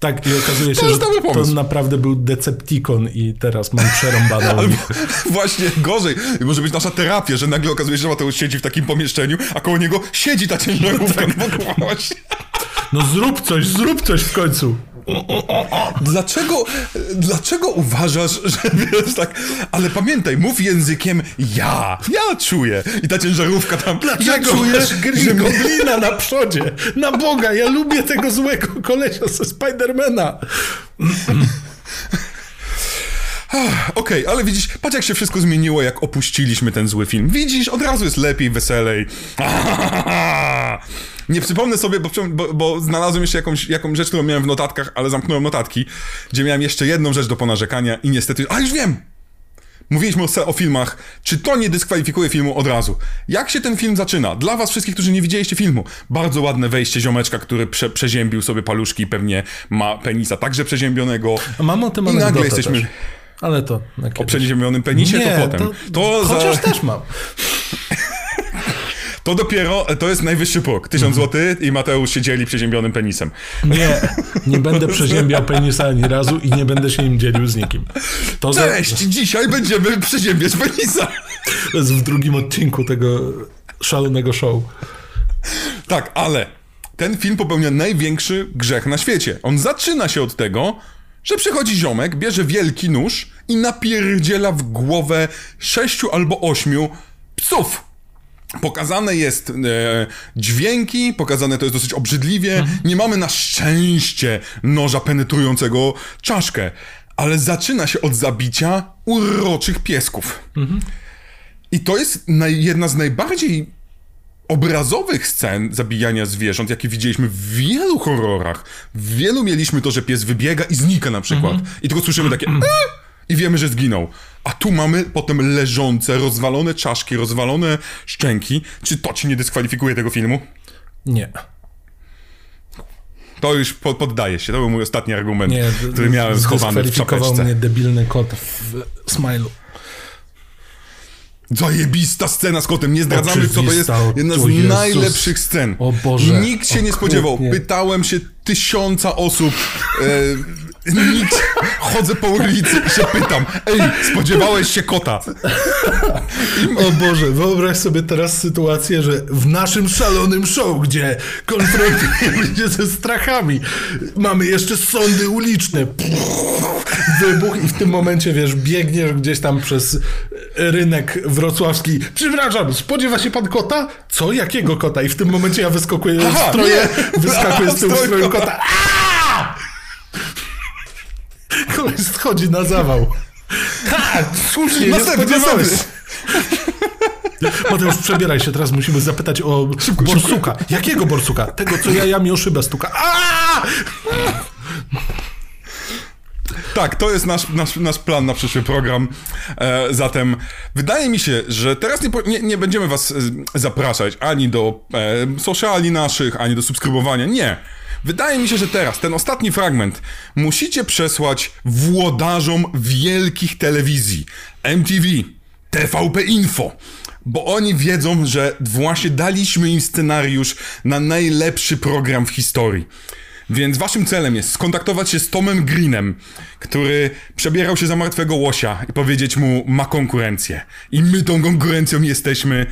Tak, i okazuje się, To że to naprawdę był Decepticon i teraz mam przerąbaną. właśnie gorzej. Może być nasza terapia, że nagle okazuje się, że Mateusz siedzi w takim pomieszczeniu, a koło niego siedzi ta ciężarówka. No, bo właśnie. No zrób coś, zrób coś w końcu. Dlaczego, dlaczego uważasz, że wiesz tak, ale pamiętaj, mów językiem ja, ja czuję. I ta ciężarówka tam, ja Dlaczego czuję, masz że goblina na przodzie? Na Boga, ja lubię tego złego kolesia ze Spidermana. Okej, ale widzisz, patrz jak się wszystko zmieniło, jak opuściliśmy ten zły film. Widzisz, od razu jest lepiej, weselej. Nie przypomnę sobie, bo, bo, bo znalazłem jeszcze jakąś, jakąś rzecz, którą miałem w notatkach, ale zamknąłem notatki, gdzie miałem jeszcze jedną rzecz do ponarzekania i niestety... A, już wiem! Mówiliśmy o, filmach. Czy to nie dyskwalifikuje filmu od razu? Jak się ten film zaczyna? Dla was wszystkich, którzy nie widzieliście filmu. Bardzo ładne wejście ziomeczka, który prze, przeziębił sobie paluszki i pewnie ma penisa także przeziębionego. Mam o tym I nagle jesteśmy... też. Ale to O kiedyś. przeziębionym penisie Nie, to potem. To, za... Chociaż też mam. To dopiero, to jest najwyższy próg. 1000 zł i Mateusz się dzieli przeziębionym penisem. Nie, nie będę przeziębiał penisa ani razu i nie będę się nim dzielił z nikim. To za- Cześć! Dzisiaj będziemy przeziębiać penisa! To jest w drugim odcinku tego szalonego show. Tak, ale ten film popełnia największy grzech na świecie. On zaczyna się od tego, że przychodzi ziomek, bierze wielki nóż i napierdziela w głowę sześciu albo ośmiu psów. Pokazane jest e, dźwięki, pokazane to jest dosyć obrzydliwie. Nie mamy na szczęście noża penetrującego czaszkę, ale zaczyna się od zabicia uroczych piesków. I to jest jedna z najbardziej obrazowych scen zabijania zwierząt, jakie widzieliśmy w wielu horrorach. W wielu mieliśmy to, że pies wybiega i znika na przykład. I tylko słyszymy takie "E!" i wiemy, że zginął. A tu mamy potem leżące, rozwalone czaszki, rozwalone szczęki. Czy to ci nie dyskwalifikuje tego filmu? Nie. To już po, poddaje się. To był mój ostatni argument, Nie, który miałem schowany w czapeczce. mnie debilny kot w smilu. Zajebista scena z kotem. Nie zdradzamy, co to jest. Oczywista, Jedna z najlepszych scen. O Boże, Nikt się nie spodziewał. Pytałem się tysiąca osób. E, nikt. Chodzę po ulicy i się pytam. Ej, spodziewałeś się kota? O Boże, wyobraź sobie teraz sytuację, że w naszym szalonym show, gdzie konfrontujemy się ze strachami, mamy jeszcze sądy uliczne, wybuch i w tym momencie, wiesz, biegniesz gdzieś tam przez rynek wrocławski. Przepraszam, spodziewa się pan kota? Co? Jakiego kota? I w tym momencie ja wyskakuję w stroje, wyskakuję z tyłu Stroj stroju kota. Aaaa! Koleś schodzi na zawał. Tak, słusznie, nie spodziewałeś. Mateusz, przebieraj się, teraz musimy zapytać o borsuka. Jakiego borsuka? Tego, co jajami o szybę stuka. Aaaa! Tak, to jest nasz, nasz, nasz plan na przyszły program. E, zatem wydaje mi się, że teraz nie, nie, nie będziemy was e, zapraszać ani do e, sociali naszych, ani do subskrybowania. Nie. Wydaje mi się, że teraz, ten ostatni fragment, musicie przesłać włodarzom wielkich telewizji. MTV, TVP Info. Bo oni wiedzą, że właśnie daliśmy im scenariusz na najlepszy program w historii. Więc waszym celem jest skontaktować się z Tomem Greenem, który przebierał się za martwego łosia i powiedzieć mu, ma konkurencję. I my tą konkurencją jesteśmy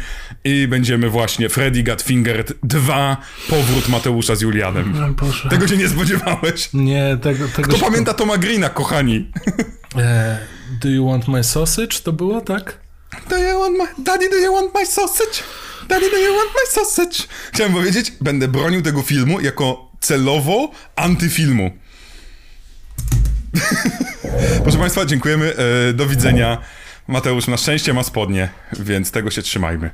i będziemy właśnie Freddy Got Fingered 2, powrót Mateusza z Julianem. Boże. Tego się nie spodziewałeś? Nie, tego... tego Kto się- pamięta Toma Greena, kochani? E, do you want my sausage? To było, tak? Do you want my... Daddy, do you want my sausage? Daddy, do you want my sausage? Chciałem powiedzieć, będę bronił tego filmu jako celowo antyfilmu. Proszę Państwa, dziękujemy. E, do widzenia. Mateusz na szczęście ma spodnie, więc tego się trzymajmy.